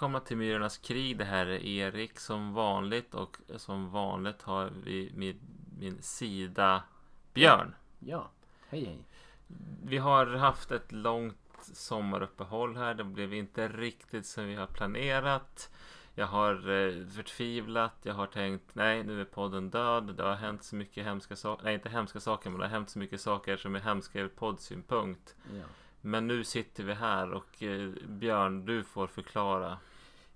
välkomna till Myrornas krig. Det här är Erik som vanligt och som vanligt har vi min, min sida Björn. Ja, hej hej. Vi har haft ett långt sommaruppehåll här. Det blev inte riktigt som vi har planerat. Jag har eh, förtvivlat. Jag har tänkt nej, nu är podden död. Det har hänt så mycket hemska saker. Nej, inte hemska saker, men det har hänt så mycket saker som är hemska ur poddsynpunkt. Ja. Men nu sitter vi här och eh, Björn, du får förklara.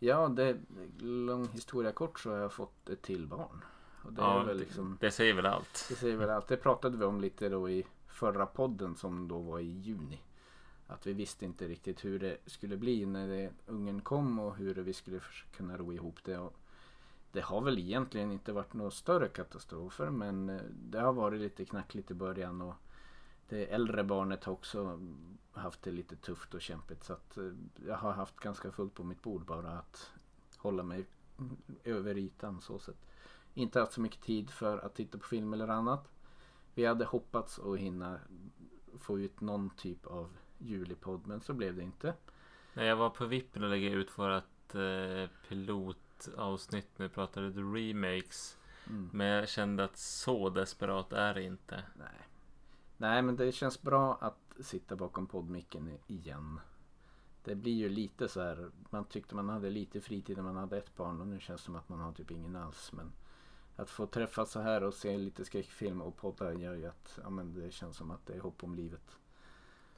Ja, det lång historia kort så har jag fått ett till barn. Och det, Ja, väl liksom, Det säger väl allt. det säger väl allt. Det pratade vi om lite då i förra podden som då var i juni. Att vi visste inte riktigt hur det skulle bli när det, ungen kom och hur vi skulle kunna ro ihop det. Och det har väl egentligen inte varit några större katastrofer men eh, det har varit lite knackligt i början. Och det äldre barnet har också haft det lite tufft och kämpigt så att eh, jag har haft ganska fullt på mitt bord bara att hålla mig över ytan så sett. Inte haft så mycket tid för att titta på film eller annat. Vi hade hoppats att hinna få ut någon typ av julipodd men så blev det inte. Nej, jag var på vippen att lägga ut vårat eh, pilotavsnitt när vi pratade The Remakes. Mm. Men jag kände att så desperat är det inte. Nej. Nej men det känns bra att sitta bakom poddmicken igen. Det blir ju lite så här. Man tyckte man hade lite fritid när man hade ett barn och nu känns det som att man har typ ingen alls. Men att få träffas så här och se lite skräckfilm och podda gör ju att ja, men det känns som att det är hopp om livet.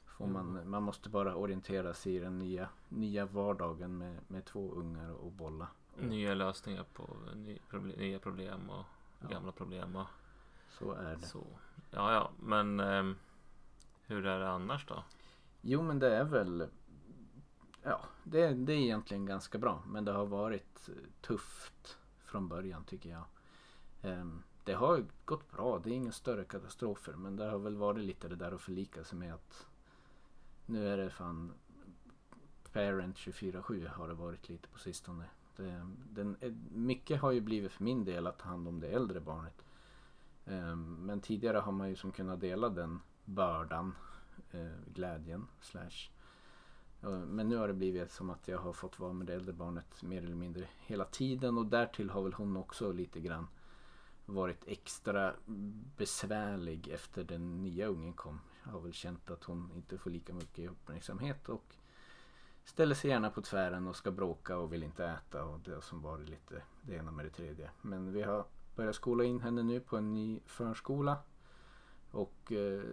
Får man, man måste bara orientera sig i den nya, nya vardagen med, med två ungar och bolla. Nya lösningar på ny, nya problem och Ja. gamla problem och så är det. så. Ja, ja, men ehm, hur är det annars då? Jo men det är väl Ja det, det är egentligen ganska bra men det har varit eh, tufft från början tycker jag. Ehm, Det har gått bra, det är inga större katastrofer men det har väl varit lite det där att förlika sig med att nu är det fan Parent 24-7 har det varit lite på sistone. Det, den, eh, mycket har ju blivit för min del att ta hand om det äldre barnet. Ehm, men tidigare har man ju som kunnat dela den bördan eh, glädjen slash men nu har det blivit som att jag har fått vara med det äldre barnet mer eller mindre hela tiden och därtill har väl hon också lite grann varit extra besvärlig efter den nya ungen kom. Jag har väl känt att hon inte får lika mycket uppmärksamhet och ställer sig gärna på tvären och ska bråka och vill inte äta och det som varit lite det ena med det tredje. Men vi har börjar skola in henne nu på en ny förskola och eh,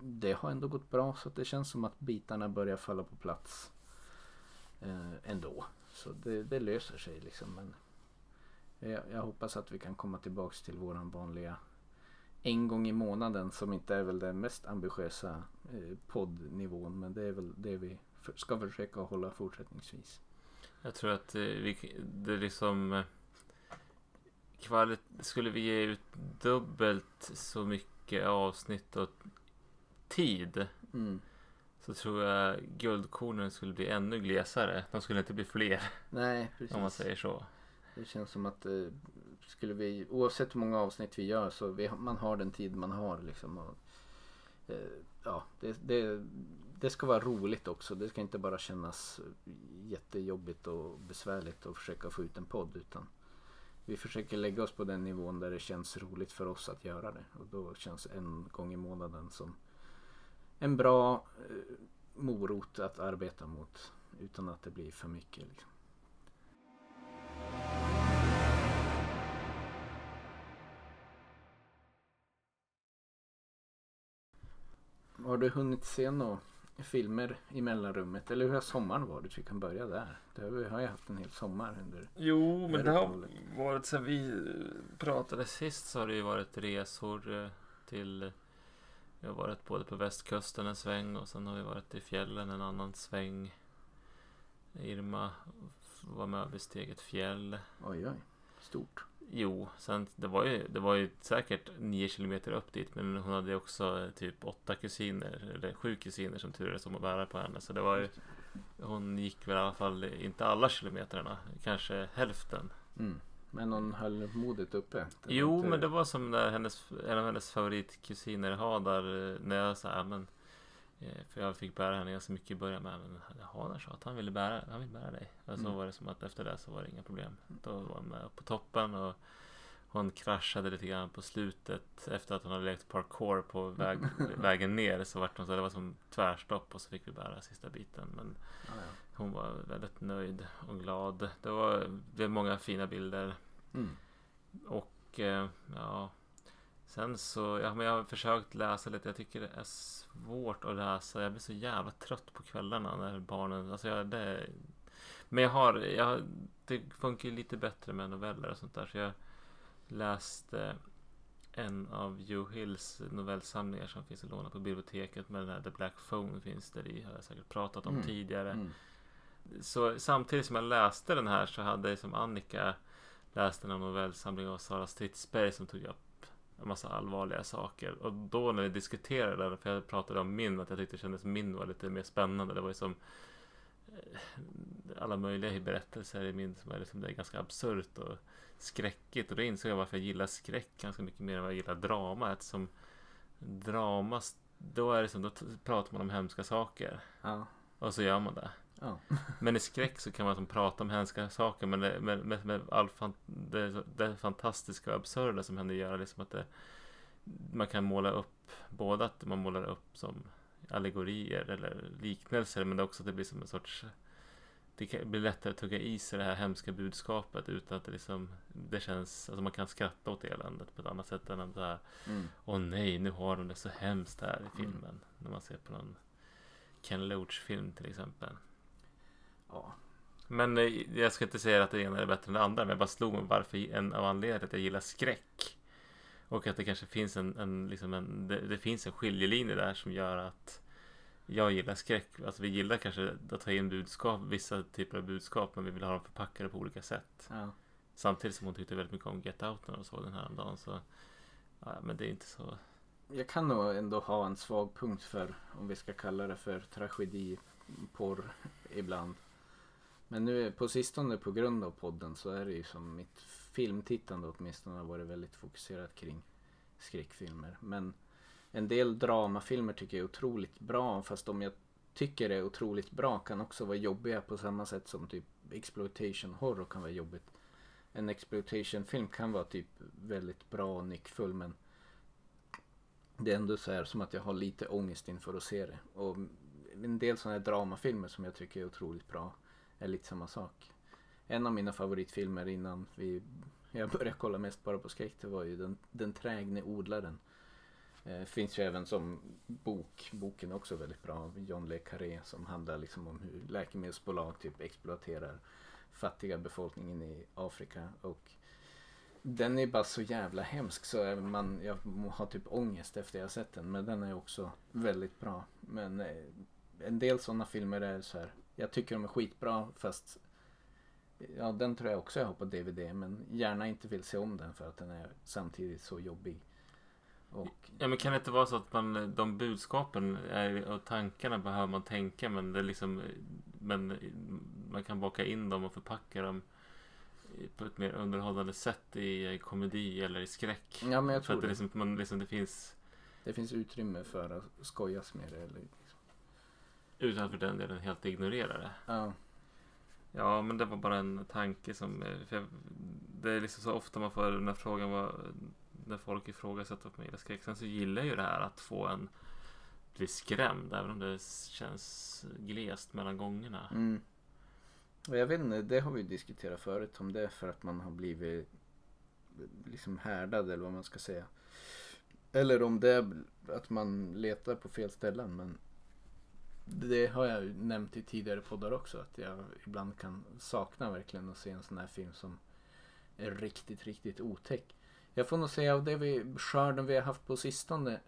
det har ändå gått bra så att det känns som att bitarna börjar falla på plats eh, ändå. Så det, det löser sig liksom. Men jag, jag hoppas att vi kan komma tillbaks till våran vanliga en gång i månaden som inte är väl den mest ambitiösa eh, poddnivån men det är väl det vi för, ska försöka hålla fortsättningsvis. Jag tror att eh, vi, det liksom eh, skulle vi ge ut dubbelt så mycket avsnitt och tid Mm. så tror jag guldkornen skulle bli ännu glesare. De skulle inte bli fler Nej, precis. om man säger så. Det känns som att eh, skulle vi, oavsett hur många avsnitt vi gör så vi, man har den tid man har liksom. Och, eh, ja, det, det, det ska vara roligt också. Det ska inte bara kännas jättejobbigt och besvärligt att försöka få ut en podd utan vi försöker lägga oss på den nivån där det känns roligt för oss att göra det. Och då känns en gång i månaden som en bra eh, morot att arbeta mot utan att det blir för mycket. Liksom. Har du hunnit se något filmer i mellanrummet? Eller hur har sommaren varit? Vi kan börja där. Det har vi har ju haft en hel sommar under. Jo, men det har varit sen vi pratade sist så har det ju varit resor eh, till vi har varit både på västkusten en sväng och sen har vi varit i fjällen en annan sväng. Irma var med och besteg ett fjäll. Oj, oj. Stort. Jo, sen det var ju, det var ju säkert nio kilometer upp dit men hon hade också eh, typ åtta kusiner eller sju kusiner som turades om att bära på henne så det var ju hon gick väl i alla fall inte alla kilometrarna, kanske hälften. Mm. Men hon höll modet uppe. Jo, inte- men det var som när hennes, en av hennes favoritkusiner Hadar, eh, när jag sa, "Ja, men För jag fick bära henne ganska mycket i början med. Men jaha, han sa att han ville bära, han vill bära dig. Och så Mm. var det som att efter det så var det inga problem. Då var hon med upp på toppen och hon kraschade lite grann på slutet efter att hon hade lekt parkour på väg, vägen ner. Så vart hon så det var som tvärstopp och så fick vi bära sista biten. Men Ja, ja. hon var väldigt nöjd och glad. Det var, det var många fina bilder. Mm. Och eh, ja Sen så, ja men jag har försökt läsa lite. Jag tycker det är svårt att läsa. Jag blir så jävla trött på kvällarna när barnen, alltså jag, det Men jag har, jag, det funkar ju lite bättre med noveller och sånt där. Så jag läste en av Joe Hills novellsamlingar som finns att låna på biblioteket. Med den här The Black Phone finns där i. Har jag säkert pratat om Mm. tidigare. Mm. Så samtidigt som jag läste den här så hade som Annika läst en novellsamling av Sara Stridsberg som tog upp en massa allvarliga saker. Och då när vi diskuterade den, för jag pratade om min, att jag tyckte det kändes min var lite mer spännande. Det var ju som eh, alla möjliga berättelser i min som är, liksom, det är ganska absurt och skräckigt. Och då insåg jag varför jag gillar skräck ganska mycket mer än vad jag gillar drama. Eftersom drama, då är det som, då pratar man om hemska saker. Ja. Och så gör man det. Ja. Men i skräck så kan man som prata om hemska saker men det, med, med, med all fan, det, det fantastiska och absurda som händer gör liksom att det, man kan måla upp både att man målar upp som allegorier eller liknelser men också att det blir som en sorts det kan, blir lättare att tugga i sig det här hemska budskapet utan att det liksom det känns, alltså man kan skratta åt eländet på ett annat sätt än att så här, Mm. Åh nej, nu har de det så hemskt här i filmen. När man ser på någon Ken Loach-film till exempel. Ja. Men eh, jag ska inte säga att det ena är bättre än det andra. Men jag bara slog mig varför en av anledningarna att jag gillar skräck. Och att det kanske finns en, en, liksom en det, det finns en skiljelinje där som gör att jag gillar skräck. Alltså vi gillar kanske att ta in budskap, vissa typer av budskap, men vi vill ha dem förpackade på olika sätt. ja. Samtidigt som hon tyckte väldigt mycket om Get Out när hon såg den här om dagen. Så, ja, men det är inte så. Jag kan nog ändå ha en svag punkt för, om vi ska kalla det för tragediporr ibland. Men nu på sistone på grund av podden så är det ju som mitt filmtittande åtminstone har varit väldigt fokuserat kring skräckfilmer. Men en del dramafilmer tycker jag är otroligt bra fast de jag tycker är otroligt bra kan också vara jobbiga på samma sätt som typ exploitation horror kan vara jobbigt. En exploitation film kan vara typ väldigt bra och nyckfull men det är ändå så här som att jag har lite ångest inför att se det. Och en del sådana här dramafilmer som jag tycker är otroligt bra är lite samma sak. En av mina favoritfilmer innan vi, jag började kolla mest bara på skräck det var ju Den, den trägne odlaren. Eh, finns ju även som bok. Boken är också väldigt bra av John Le Carré som handlar liksom om hur läkemedelsbolag typ exploaterar fattiga befolkningen i Afrika. Och den är bara så jävla hemsk så är man, jag har typ ångest efter jag sett den. Men den är också väldigt bra. Men eh, en del sådana filmer är så här. Jag tycker de är skitbra fast Ja den tror jag också jag har på DVD men gärna inte vill se om den för att den är samtidigt så jobbig. Och Ja men kan det inte vara så att man, de budskapen är, och tankarna behöver man tänka men det är liksom Men man kan baka in dem och förpacka dem på ett mer underhållande sätt i komedi eller i skräck. ja men jag För tror att det, det. liksom, man, liksom, det finns Det finns utrymme för att skojas med det. Eller, utan för den delen helt ignorera det. Ja. Ja men det var bara en tanke som eh, jag, Det är liksom så ofta man får den här frågan vad, När folk ifrågasätter varför man gillar skräck. Sen så gillar jag ju det här att få en Bli skrämd även om det känns glest mellan gångerna. Mm. Och jag vet inte, det har vi diskuterat förut om det är för att man har blivit liksom härdad eller vad man ska säga. Eller om det är att man letar på fel ställen. Men det har jag ju nämnt i tidigare poddar också. Att jag ibland kan sakna verkligen att se en sån här film som är riktigt, riktigt otäck. Jag får nog säga av det vi, skörden vi har haft på sistone.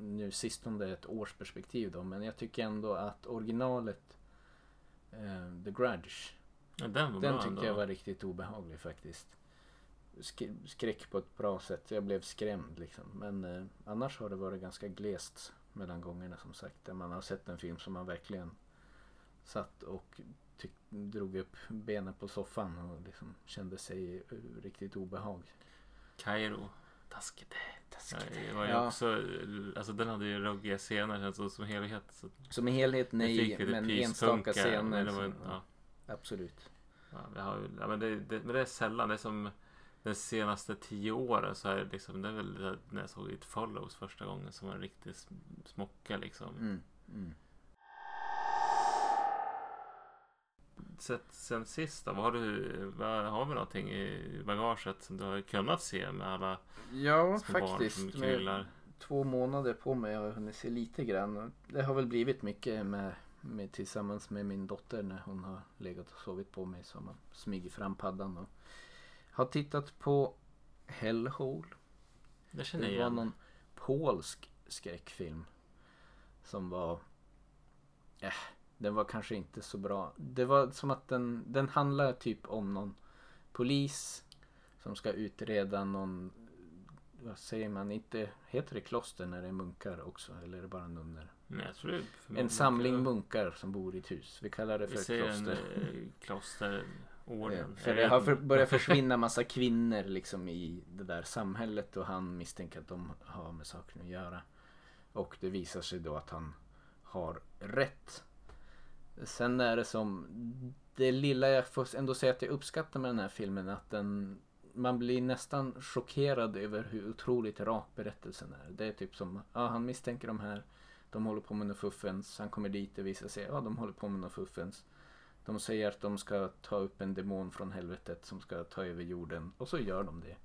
Nu sistone är ett årsperspektiv då. Men jag tycker ändå att originalet eh, The Grudge. Ja, den Den ändå. jag var riktigt obehaglig faktiskt. Sk- skräck på ett bra sätt. Jag blev skrämd liksom. Men eh, annars har det varit ganska glest mellan gångerna som sagt. Där man har sett en film som man verkligen satt och tyck- drog upp benen på soffan och liksom kände sig i riktigt obehag. Kairo. taskigt. Taskigt. Ja, det var ju Ja. också, alltså den hade ju ruggiga scener känns det som helhet. Så Som helhet det nej, men enstaka scener. Men det var, ja, Absolut. ja, vi har, ja, men, det, det, men det är sällan. Det är som de senaste tio åren så är det liksom, det är väl när jag såg It Follows första gången som en riktig sm- smocka liksom. Mm. Mm. Sett sen sist då, vad har du, vad, har vi någonting i bagaget som du har kunnat se med alla Ja, små barn som faktiskt. Kryllar? två månader på mig har jag hunnit se lite grann. Det har väl blivit mycket med, med tillsammans med min dotter när hon har legat och sovit på mig så man smugit fram paddan och har tittat på Hellhole. Det känner jag Det var igen. någon polsk skräckfilm som var äh, den var kanske inte så bra. Det var som att den, den handlar typ om någon polis som ska utreda någon vad säger man inte heter det kloster när det är munkar också eller är det bara nunnor? Nej, jag tror det är för En samling munkar som bor i ett hus. Vi kallar det Vi för ett säger en kloster. eh. Eh, För Jag det har för, börjat försvinna massa kvinnor liksom i det där samhället och han misstänker att de har med saken att göra. Och det visar sig då att han har rätt. Sen är det som det lilla jag får ändå säga att jag uppskattar med den här filmen att den man blir nästan chockerad över hur otroligt rak berättelsen är. Det är typ som, ja han misstänker de här, de håller på med något fuffens, han kommer dit och visar sig, ja de håller på med något fuffens. De säger att de ska ta upp en demon från helvetet som ska ta över jorden och så gör de det.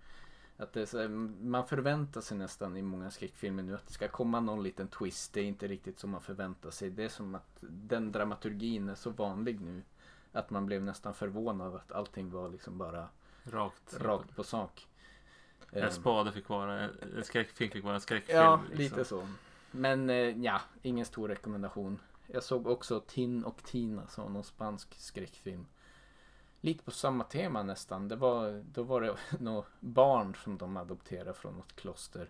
Att det här, man förväntar sig nästan i många skräckfilmer nu att det ska komma någon liten twist. Det är inte riktigt som man förväntar sig. Det är som att den dramaturgin är så vanlig nu. Att man blev nästan förvånad att allting var liksom bara Rakt. rakt på sak. En Ehm, spade fick vara, en skräckfilm fick vara en skräckfilm. Ja, liksom. lite så. Men eh, ja, ingen stor rekommendation. Jag såg också Tin och Tina som var någon spansk skräckfilm. Lite på samma tema nästan. Det var, då var det några barn som de adopterade från något kloster.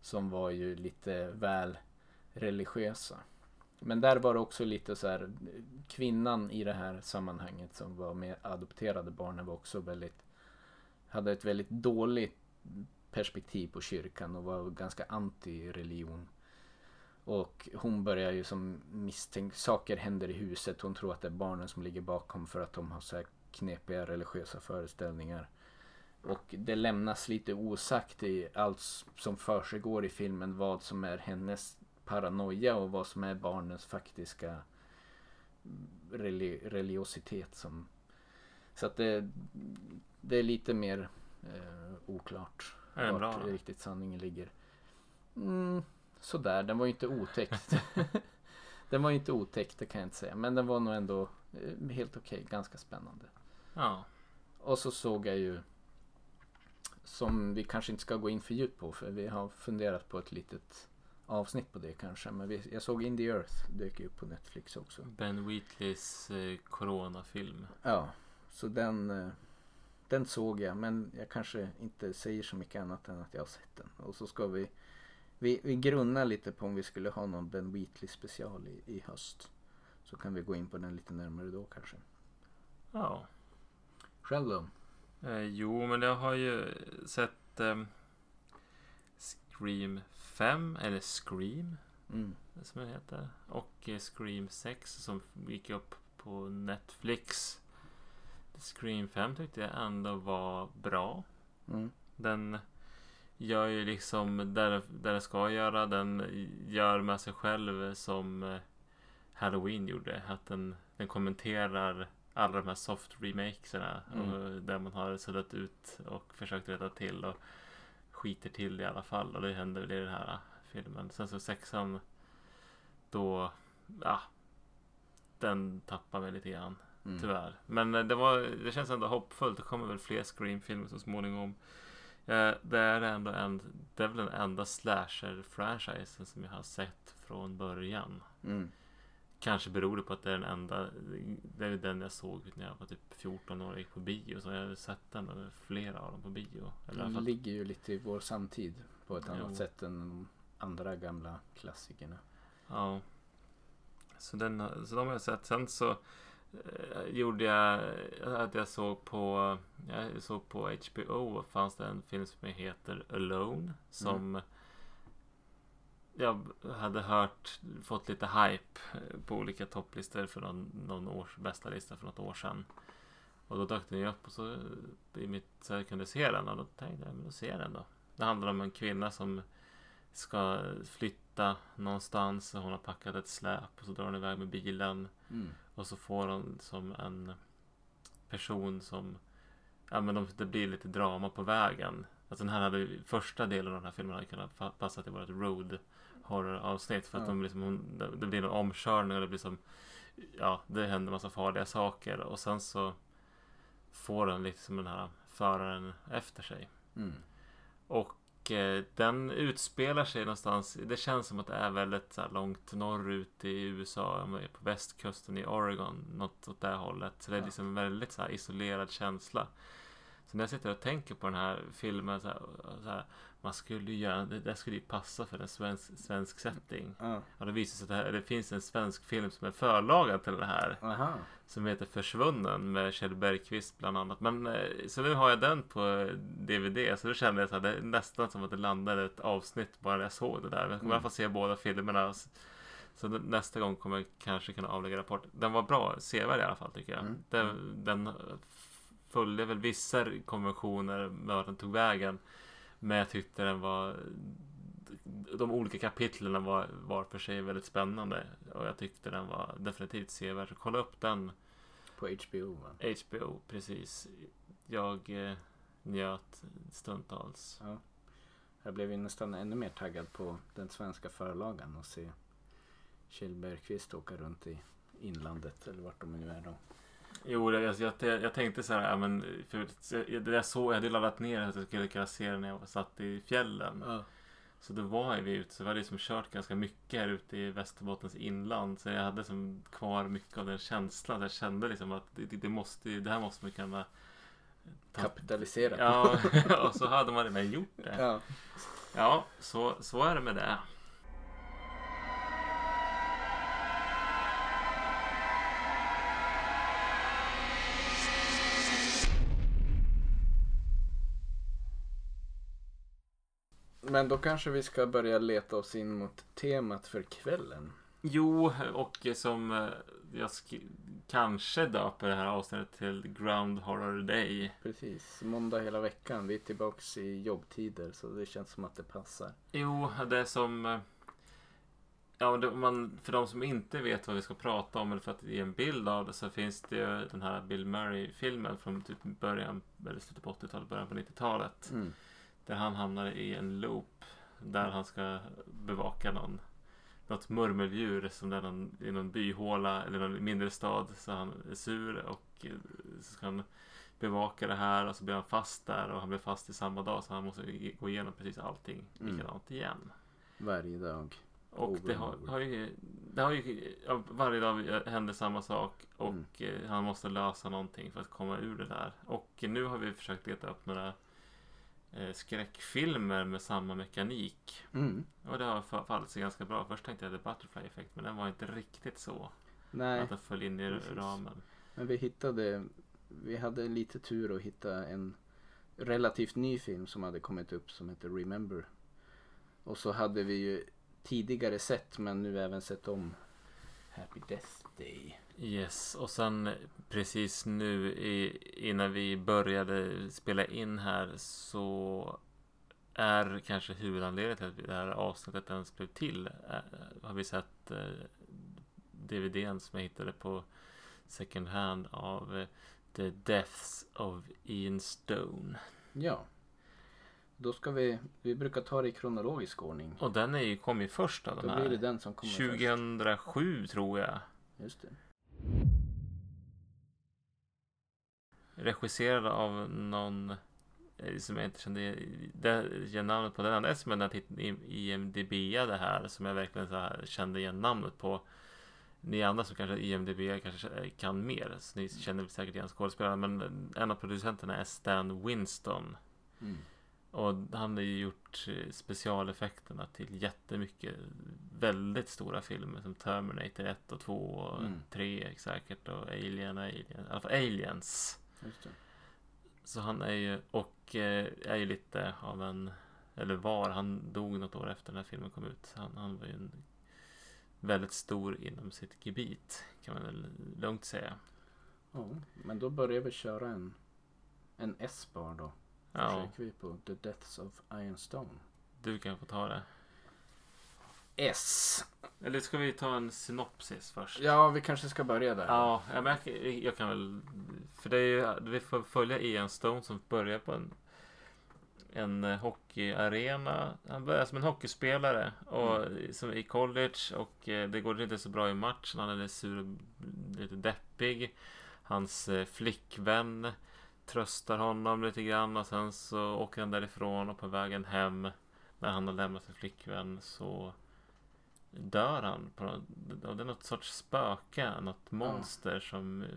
Som var ju lite väl religiösa. Men där var det också lite så här. Kvinnan i det här sammanhanget som var med adopterade barnen var också väldigt. Hade ett väldigt dåligt perspektiv på kyrkan och var ganska anti-religion. Och hon börjar ju som misstänka, saker händer i huset. Hon tror att det är barnen som ligger bakom för att de har så här knepiga religiösa föreställningar. Och det lämnas lite osagt i allt som försiggår i filmen. Vad som är hennes paranoia och vad som är barnens faktiska reli religiositet. Som, så att det, det är lite mer eh, oklart. Är bra vart då? riktigt sanningen ligger. Mm, sådär, den var ju inte otäckt. den var ju inte otäckt, det kan jag inte säga. Men den var nog ändå eh, helt okej, ganska spännande. Ja. Och så såg jag ju som vi kanske inte ska gå in för djupt på för vi har funderat på ett litet avsnitt på det kanske. Men vi, jag såg In the Earth dök ju upp på Netflix också. Ben Wheatleys eh, coronafilm. Ja, så den, eh, den såg jag men jag kanske inte säger så mycket annat än att jag har sett den. Och så ska vi, vi, vi grunna lite på om vi skulle ha någon Ben Wheatley special i, i höst. Så kan vi gå in på den lite närmare då kanske. Ja. Själv då? Eh, jo, men jag har ju sett eh, Scream 5, eller Scream Mm. som det heter. Och eh, Scream 6 som gick upp på Netflix. Scream 5 tyckte jag ändå var bra. Mm. Den gör ju liksom där, där den ska göra. Den gör med sig själv som eh, Halloween gjorde. Att den, den kommenterar alla de här soft remakesarna. Mm. Där man har suddat ut och försökt rätta till. Och skiter till i alla fall. Och det händer väl i den här filmen. Sen så sexan. Då. Ja. Den tappar mig lite grann. Mm. Tyvärr. Men eh, det, var, det känns ändå hoppfullt. Det kommer väl fler Scream-filmer så småningom. Eh, det är ändå en, det är väl den enda slasher-franchisen som jag har sett från början. Mm. Kanske beror det på att det är den enda, det är den jag såg när jag var typ 14 år och gick på bio. Så jag har sett den, flera av dem på bio. Eller Den ligger ju lite i vår samtid på ett Jo. annat sätt än de andra gamla klassikerna. ja. Så, den, så de har jag sett. Sen så gjorde jag att jag såg på jag såg på HBO fanns det en film som heter Alone som jag hade hört fått lite hype på olika topplistor för någon, någon års bästa lista för något år sedan. Och då dök den ju upp och så i mitt så jag kunde se den och då tänkte jag men då ser jag den då. Det handlar om en kvinna som ska flytta någonstans och hon har packat ett släp och så drar hon iväg med bilen. Mm. Och så får hon som en person som Ja men de, det blir lite drama på vägen. Alltså den här hade första delen av den här filmen hade kunnat pa- passa till vårt road horror avsnitt. För att Ja. de liksom, hon, det, det blir en omkörning och det blir som Ja det händer massa farliga saker och sen så Får den liksom den här föraren efter sig. Mm. Och eh, den utspelar sig någonstans. Det känns som att det är väldigt så här, långt norrut i USA. På västkusten i Oregon. Något åt det hållet. Så det är liksom en väldigt så här, isolerad känsla. Så när jag sitter och tänker på den här filmen. Så här, så här, man skulle göra, det där skulle ju passa för en svensk, svensk setting. Ja. Ja, det visar sig att det, här, det finns en svensk film som är förlagad till det här. Aha. Som heter Försvunnen med Kjell Bergqvist bland annat. Men eh, så nu har jag den på DVD. Så då kände jag här, det är nästan som att det landade ett avsnitt bara när jag såg det där. Men jag kommer i alla fall se båda filmerna. Så nästa gång kommer jag kanske kunna avlägga rapport. Den var bra, sevärd i alla fall tycker jag. Mm. Den, den följde väl vissa konventioner med vart den tog vägen. Men jag tyckte den var de olika kapitlen var var för sig väldigt spännande. Och jag tyckte den var definitivt sevärd. Så kolla upp den. På HBO va? HBO, precis. Jag eh, njöt stundtals. Ja. Jag blev ju nästan ännu mer taggad på den svenska förlagan och se Kjell Bergqvist åka runt i inlandet eller vart de nu är då. Jo, jag, jag, jag, tänkte så här, men för det jag såg, jag hade laddat ner att jag skulle kunna se den när jag satt i fjällen. Ja. Så då var vi ute, så vi hade liksom kört ganska mycket här ute i Västerbottens inland. Så jag hade som kvar mycket av den känslan. Jag kände liksom att det, det, det måste, det här måste man kunna ta- Kapitalisera. Ja, och så hade man redan gjort det. ja. Ja, så, så är det med det. Men då kanske vi ska börja leta oss in mot temat för kvällen. Jo, och som eh, jag sk- kanske döper det här avsnittet till Ground Horror Day. Precis, måndag hela veckan. Vi är tillbaks i jobbtider så det känns som att det passar. Jo, det är som... eh, Ja, man, för de som inte vet vad vi ska prata om eller för att ge en bild av det så finns det ju den här Bill Murray-filmen från typ början, eller slutet på 80-talet, början på 90-talet. Mm. Där han hamnar i en loop där han ska bevaka någon något murmeldjur som är någon, i någon byhåla eller någon mindre stad så han är sur och eh, så ska han bevaka det här och så blir han fast där och han blir fast i samma dag så han måste gå igenom precis allting Mm. likadant igen. Varje dag. Och det har, har ju, det har ju varje dag händer samma sak och Mm. eh, han måste lösa någonting för att komma ur det där. Och nu har vi försökt leta upp några skräckfilmer med samma mekanik. Mm. Och det har fa- fallit sig ganska bra. Först tänkte jag The Butterfly Effect men den var inte riktigt så. Nej, Att den föll in i precis. ramen. men vi hittade, vi hade lite tur att hitta en relativt ny film som hade kommit upp som heter Remember. Och så hade vi ju tidigare sett men nu även sett om Happy Death Day. Yes, och sen precis nu i, innan vi började spela in här så är kanske huvudanledningen till att det här avsnittet ens blev till. eh, har vi sett eh, DVDn som jag hittade på second hand av eh, The Deaths of Ian Stone. Ja. Då ska vi, vi brukar ta det i kronologisk ordning. Och den är ju, kom ju först av Då de blir det här. den som kommer först. 2007 tror jag. Just det. Regisserad av någon eh, som jag inte kände igen namnet på. Den enda som jag i IMDB det här som jag verkligen så här kände igen namnet på. Ni andra som kanske IMDB kanske kan mer. Så ni känner säkert igen skådespelaren. Men en av producenterna är Stan Winston. Mm. Och han har ju gjort eh, specialeffekterna till jättemycket väldigt stora filmer som Terminator 1 och 2 och Mm. 3 säkert och Alien och Alien. I alla fall Aliens. Så han är ju och eh, är ju lite av en eller var, han dog något år efter den här filmen kom ut. Han, han var ju en väldigt stor inom sitt gebit kan man väl lugnt säga. Ja, men då börjar vi köra en, en S-bar då. Ja, Försöker vi på The Deaths of Iron Stone. du kan få ta det. S. Eller ska vi ta en synopsis först? Ja, vi kanske ska börja där. Ja, jag, märker, jag kan väl... För det är ju, vi får följa Ian Stone som börjar på en, en eh, hockeyarena. Han börjar som en hockeyspelare och, som i college och eh, det går inte så bra i matchen. Han är lite sur och lite deppig. Hans eh, flickvän tröstar honom lite grann och sen så åker han därifrån och på vägen hem när han har lämnat sin flickvän så dör han. På, något- det är något sorts spöke, något monster som eh,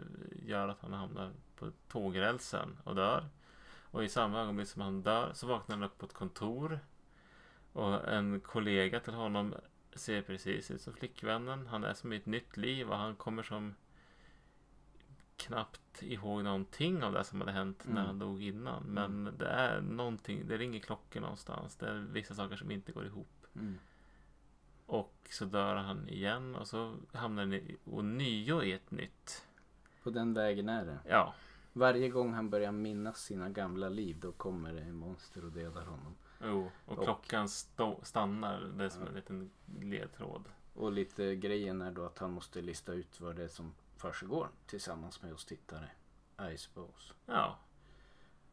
gör att han hamnar på tågrälsen och dör. Och i samma ögonblick som han dör så vaknar han upp på ett kontor. Och en kollega till honom ser precis ut som flickvännen. Han är som i ett nytt liv och han kommer som knappt ihåg någonting av det som hade hänt när Mm. han dog innan. Men det är någonting, det ringer klockor någonstans. Det är vissa saker som inte går ihop. Mm. Och så dör han igen och så hamnar han ånyo i ett nytt. På den vägen är det. Ja, Varje gång han börjar minnas sina gamla liv då kommer det en monster och dödar honom. jo. Och, Och- klockan stå, stannar. Det är som Ja. en liten ledtråd. Och lite grejen är då att han måste lista ut vad det är som försiggår tillsammans med oss tittare. I suppose. Ja.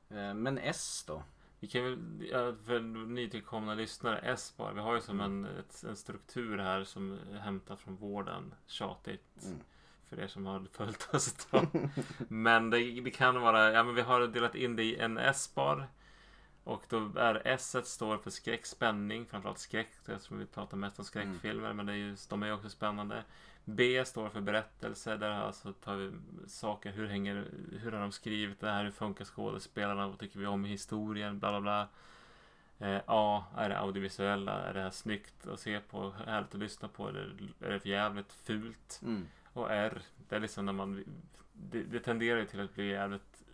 Eh, Men S då? Vi kan väl, för nytillkomna lyssnare, S-bar. Vi har ju som Mm. en, ett, en struktur här som är hämtat från vården. Tjatigt. Mm. För er som har följt oss ett tag. Men det, det kan vara, ja men vi har delat in det i en S-bar. Och då är S står för skräck, spänning, framförallt skräck. Eftersom vi pratar mest om skräckfilmer, men det är ju, de är ju också spännande. B står för berättelse, där alltså tar vi saker, hur hänger, hur har de skrivit det här, hur funkar skådespelarna, vad tycker vi om i historien, bla bla bla. Eh, A är det audiovisuella, är det här snyggt att se på, härligt att lyssna på, eller är det för jävligt fult? Mm. Och R, det är liksom när man... Det, det tenderar ju till att bli jävligt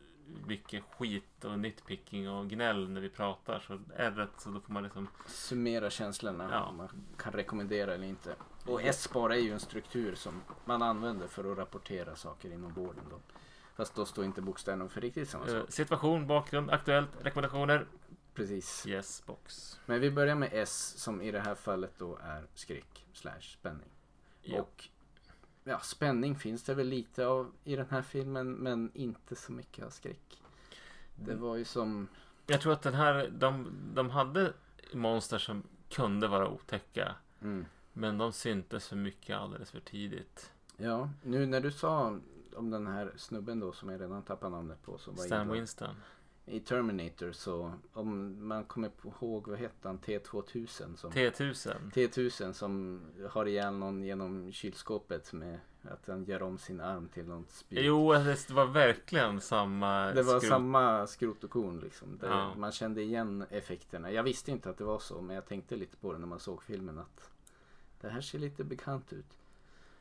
mycket skit och nitpicking och gnäll när vi pratar. Så R, så då får man liksom... Summera känslorna. Ja. Om man kan rekommendera eller inte. Och S-bar är ju en struktur som man använder för att rapportera saker inom vården. Då. Fast då står inte bokstäverna för riktigt samma Eh, sak. situation, bakgrund, aktuellt, rekommendationer. Precis. Yes, box. Men vi börjar med S som i det här fallet då är skräck slash spänning. Ja. Och ja, spänning finns det väl lite av i den här filmen men inte så mycket av skräck. Det var ju som... Jag tror att den här, de, de hade monster som kunde vara otäcka. Mm. Men de syntes för mycket alldeles för tidigt. Ja, nu när du sa om den här snubben då som jag redan tappat namnet på. Som var Stan i, Winston. I Terminator så om man kommer ihåg vad hette han T2000 som T1000. T1000 som har ihjäl någon genom kylskåpet med att han gör om sin arm till något spjut. Jo, det var verkligen samma Det var skrot- samma skrot och korn liksom. Ja. Man kände igen effekterna. Jag visste inte att det var så men jag tänkte lite på det när man såg filmen att det här ser lite bekant ut.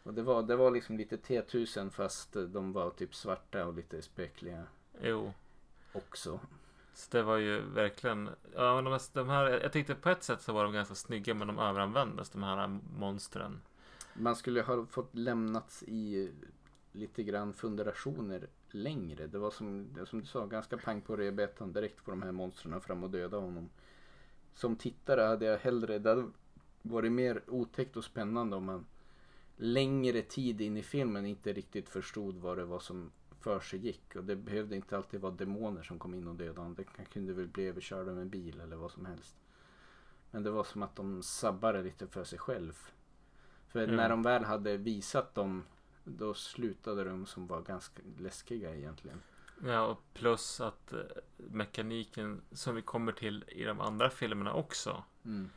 Och det var, det var liksom lite T1000 fast de var typ svarta och lite spökliga Jo. också. Så det var ju verkligen, ja men de, här- de här, jag tyckte på ett sätt så var de ganska snygga men de överanvändes de här monstren. Man skulle ha fått lämnats i lite grann funderationer längre. Det var som, som du sa, ganska pang på rödbetan direkt på de här monstren fram och döda honom. Som tittare hade jag hellre, det hade varit mer otäckt och spännande om man längre tid in i filmen inte riktigt förstod vad det var som för sig gick. Och det behövde inte alltid vara demoner som kom in och dödade honom. Det kunde väl bli överkörd av en bil eller vad som helst. Men det var som att de sabbade lite för sig själv. För Mm. när de väl hade visat dem då slutade de som var ganska läskiga egentligen. Ja, och plus att eh, mekaniken som vi kommer till i de andra filmerna också. Mm.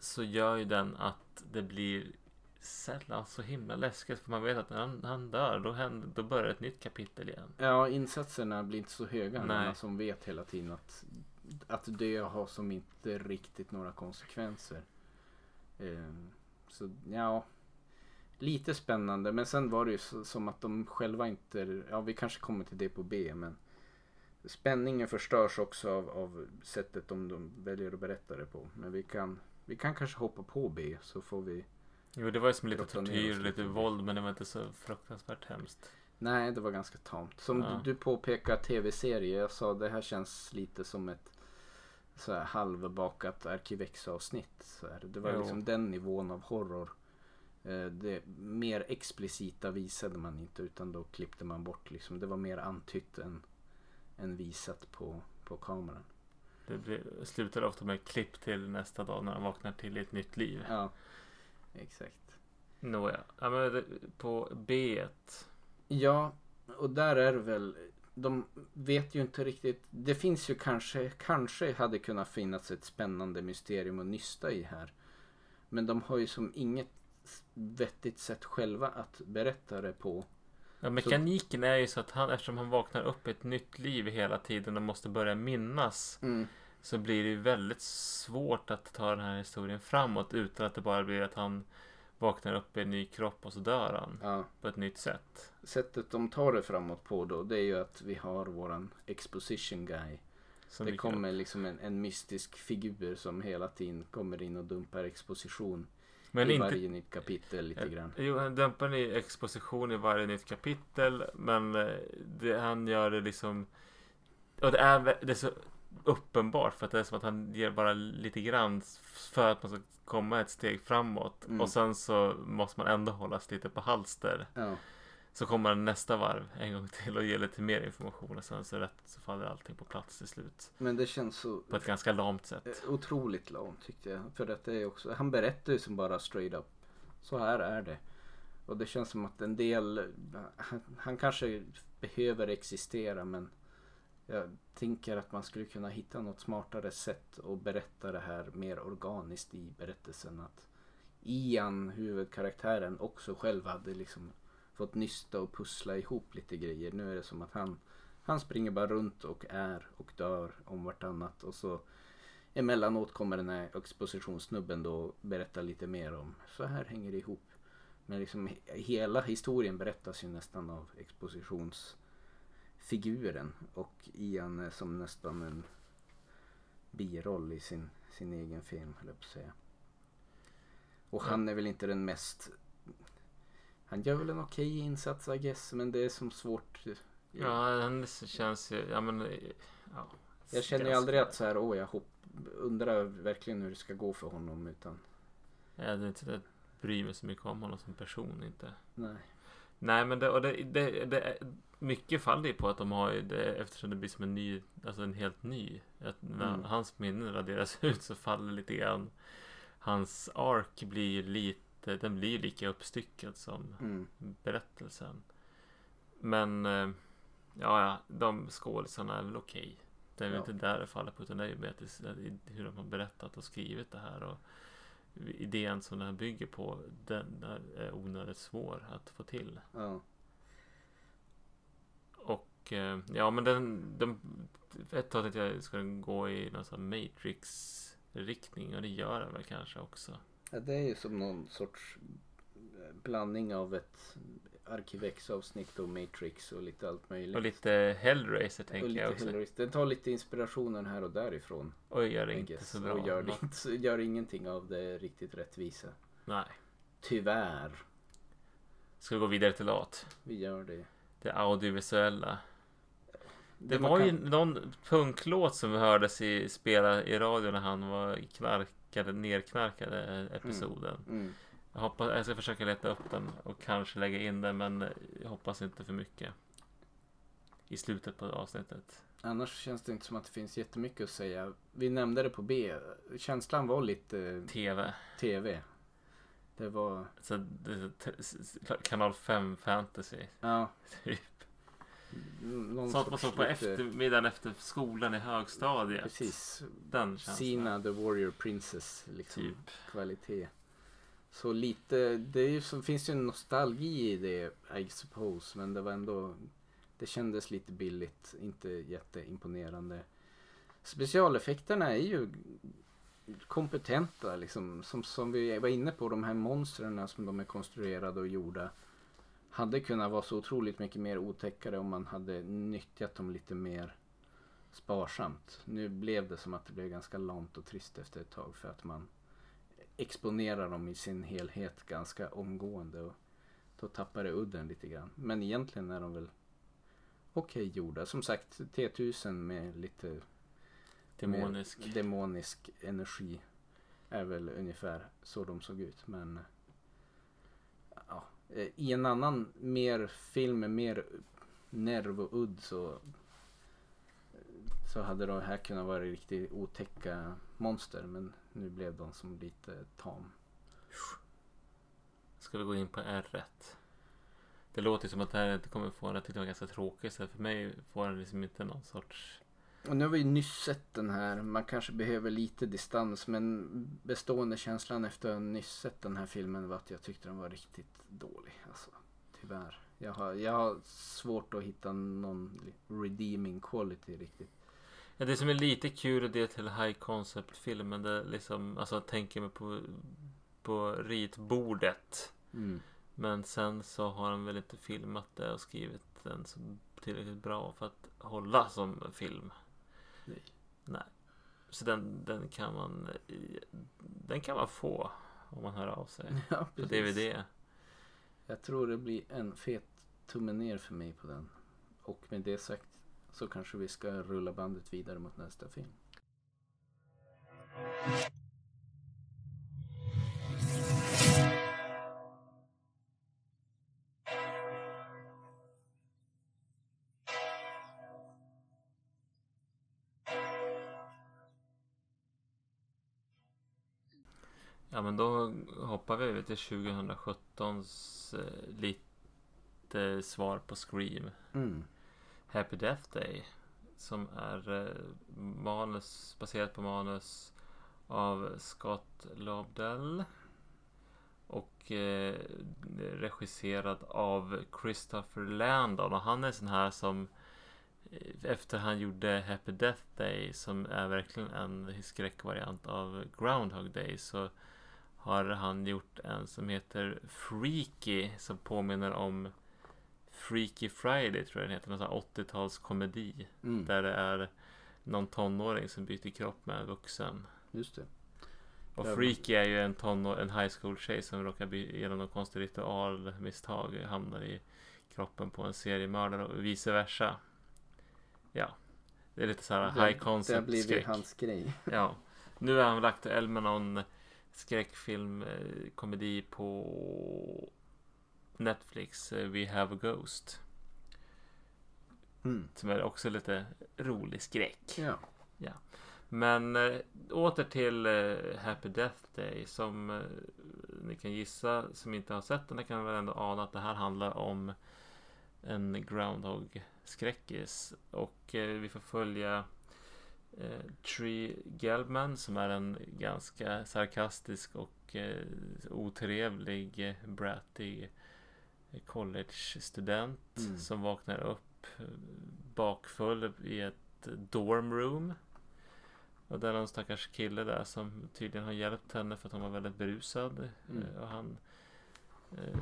Så gör ju den att det blir sällan så himla läskigt. För man vet att när han, han dör, då, händer, då börjar ett nytt kapitel igen. Ja, insatserna blir inte så höga. när Nej. Man som vet hela tiden att, att dö har som inte riktigt några konsekvenser. Eh, Så ja, lite spännande. Men sen var det ju så, som att de själva inte, ja vi kanske kommer till det på B men spänningen förstörs också av, av sättet om de väljer att berätta det på. Men vi kan, vi kan kanske hoppa på B så får vi Jo, det var ju som lite tortyr lite våld men det var inte så fruktansvärt hemskt. Nej, det var ganska tamt. Som Ja. du, påpekar tv-serie. Jag sa det här känns lite som ett så här halvbakat Arkivex-avsnitt. Det var Jo. liksom den nivån av horror. Eh, Det mer explicita visade man inte utan då klippte man bort liksom. Det var mer antytt än, än visat på, på kameran. Det blir, slutar ofta med klipp till nästa dag när han vaknar till ett nytt liv. Ja, exakt. Nåja, ja, men på B. Ja, och där är det väl. De vet ju inte riktigt. Det finns ju kanske, kanske hade kunnat finnas ett spännande mysterium att nysta i här. Men de har ju som inget vettigt sätt själva att berätta det på. Ja, mekaniken är ju så att han, eftersom han vaknar upp i ett nytt liv hela tiden och måste börja minnas. Så blir det ju väldigt svårt att ta den här historien framåt utan att det bara blir att han vaknar upp i en ny kropp och så dör han Ja, på ett nytt sätt. sättet de tar det framåt på då det är ju att vi har våran exposition guy. Som det dyker upp. kommer liksom en, en mystisk figur som hela tiden kommer in och dumpar exposition Men i inte varje nytt kapitel lite grann. Jo, han dämpar en exposition i varje nytt kapitel. Men eh, det, han gör det liksom... Och det är, det är så uppenbart för att det är som att han ger bara lite grann för att man ska komma ett steg framåt. Mm. Och sen så måste man ändå hållas lite på halster. Ja. Så kommer han nästa varv en gång till och ger lite mer information. Och sen så, rätt, så faller allting på plats till slut. Men det känns så På ett ganska lamt sätt. Eh, Otroligt lamt tyckte jag. För att det är också, han berättar ju som bara straight up. Så här är det. Och det känns som att en del, han, han kanske behöver existera men jag tänker att man skulle kunna hitta något smartare sätt att berätta det här mer organiskt i berättelsen. Att Ian, huvudkaraktären, också själv hade liksom fått nysta och pussla ihop lite grejer. Nu är det som att han, han springer bara runt och är och dör om vartannat och så emellanåt kommer den här expositionssnubben då och berättar lite mer om så här hänger det ihop. Men liksom he- hela historien berättas ju nästan av expositionsfiguren och Ian är som nästan en biroll i sin, sin egen film höll jag på att säga. Och han är väl inte den mest han gör väl en okej insats I guess men det är som svårt. Ja, han känns ju... Ja, men... Ja, Jag känner ju aldrig att så här, åh jag hopp, undrar verkligen hur det ska gå för honom utan Jag hade inte jag bryr mig så mycket om honom som person inte. nej. Nej men det, och det, det, det, är- mycket faller ju på att de har ju det eftersom det blir som en ny, alltså en helt ny. När Mm. hans minnen raderas ut så faller lite grann. Hans ark blir ju lite, den blir lika uppstyckad som Mm. berättelsen. Men eh, ja, ja, de skådisarna är väl okej. Det är väl Ja. inte där det faller på utan det är ju att i hur de har berättat och skrivit det här. Och idén som det här bygger på den är onödigt svår att få till. Ja. Och eh, ja men den, den ett tag tänkte jag ska den gå i någon sån Matrix riktning och det gör den väl kanske också. Ja. Det är ju som någon sorts eh, blandning av ett Arkivex-avsnitt och Matrix och lite allt möjligt. Och lite Hellraiser Och tänker lite jag också. Hillary. Den tar lite inspirationen här och därifrån. Och gör det inte så bra. Och gör, det inte, gör ingenting av det riktigt rättvisa. Nej. Tyvärr. Ska vi gå vidare till lat? Vi gör det. Det audiovisuella. Det man var kan- ju någon punklåt som hördes i spela i radio när han var knarkade, nerknarkade episoden. Mm. Jag, hoppas, jag ska försöka leta upp den och kanske lägga in den men jag hoppas inte för mycket. I slutet på avsnittet. Annars känns det inte som att det finns jättemycket att säga. Vi nämnde det på B. Känslan var lite TV. TV. Det var, Så det, kanal 5 fantasy. ja. Typ. Någon Sånt man såg på lite- eftermiddagen efter skolan i högstadiet. Precis. Den. Sina the Warrior Princess liksom. Typ. Kvalitet. Så lite, det är ju så, finns ju en nostalgi i det I suppose. Men det var ändå, det kändes lite billigt. Inte jätteimponerande. Specialeffekterna är ju kompetenta liksom. Som, som vi var inne på, de här monstren som de är konstruerade och gjorda. Hade kunnat vara så otroligt mycket mer otäckare om man hade nyttjat dem lite mer sparsamt. Nu blev det som att det blev ganska lamt och trist efter ett tag för att man exponerar dem i sin helhet ganska omgående. Och då tappar det udden lite grann. Men egentligen är de väl okej okay gjorda. Som sagt T1000 med lite demonisk. Demonisk energi är väl ungefär så de såg ut. Men Eh, i en annan mer film med mer nerv och udd så så hade de här kunnat vara riktigt otäcka monster men nu blev de som lite tam. Ska vi gå in på R1? Det låter som att det här inte kommer få en, jag tyckte det var ganska tråkigt så för mig får den liksom inte någon sorts och nu har vi ju nyss sett den här. Man kanske behöver lite distans men bestående känslan efter att nyss sett den här filmen var att jag tyckte den var riktigt dålig. Alltså, tyvärr. Jag har, jag har svårt att hitta någon redeeming quality riktigt. Ja, det som är lite kul är det till high concept filmen. Det liksom, alltså jag tänker mig på, på ritbordet. Mm. Men sen så har han väl inte filmat det och skrivit den så tillräckligt bra för att hålla som film. Nej. Så den, den kan man Den kan man få om man hör av sig. Ja, på DVD. Jag tror det blir en fet tumme ner för mig på den. Och med det sagt så kanske vi ska rulla bandet vidare mot nästa film. Ja men då hoppar vi till 2017s eh, lite svar på Scream. Mm. Happy Death Day. Som är eh, manus baserat på manus av Scott Lobdell. Och eh, regisserad av Christopher Landon. Och han är sån här som eh, efter han gjorde Happy Death Day som är verkligen en skräckvariant av Groundhog Day så har han gjort en som heter Freaky som påminner om Freaky Friday tror jag den heter. Någon 80-talskomedi. Mm. Där det är någon tonåring som byter kropp med en vuxen. Just det. Och Freaky är ju en, tonår, en high school tjej som råkar bli, genom något konstigt ritualmisstag hamnar i kroppen på en seriemördare och vice versa. Ja. Det är lite så här high concept Det har blivit hans grej. Ja. Nu är han aktuell med någon skräckfilm, eh, komedi på Netflix, eh, We Have a Ghost. Mm. Som är också lite rolig skräck. Ja. ja. Men äh, åter till Happy Death Day som ni kan gissa som inte har sett den. Ni kan väl ändå ana att det här handlar om en Groundhog skräckis. Och vi får följa eh, Tree Gelman som är en ganska sarkastisk och eh, otrevlig, eh, brattig eh, college-student mm. som vaknar upp eh, bakfull i ett dormroom. Och det är någon stackars kille där som tydligen har hjälpt henne för att hon var väldigt berusad. Mm. Och han eh,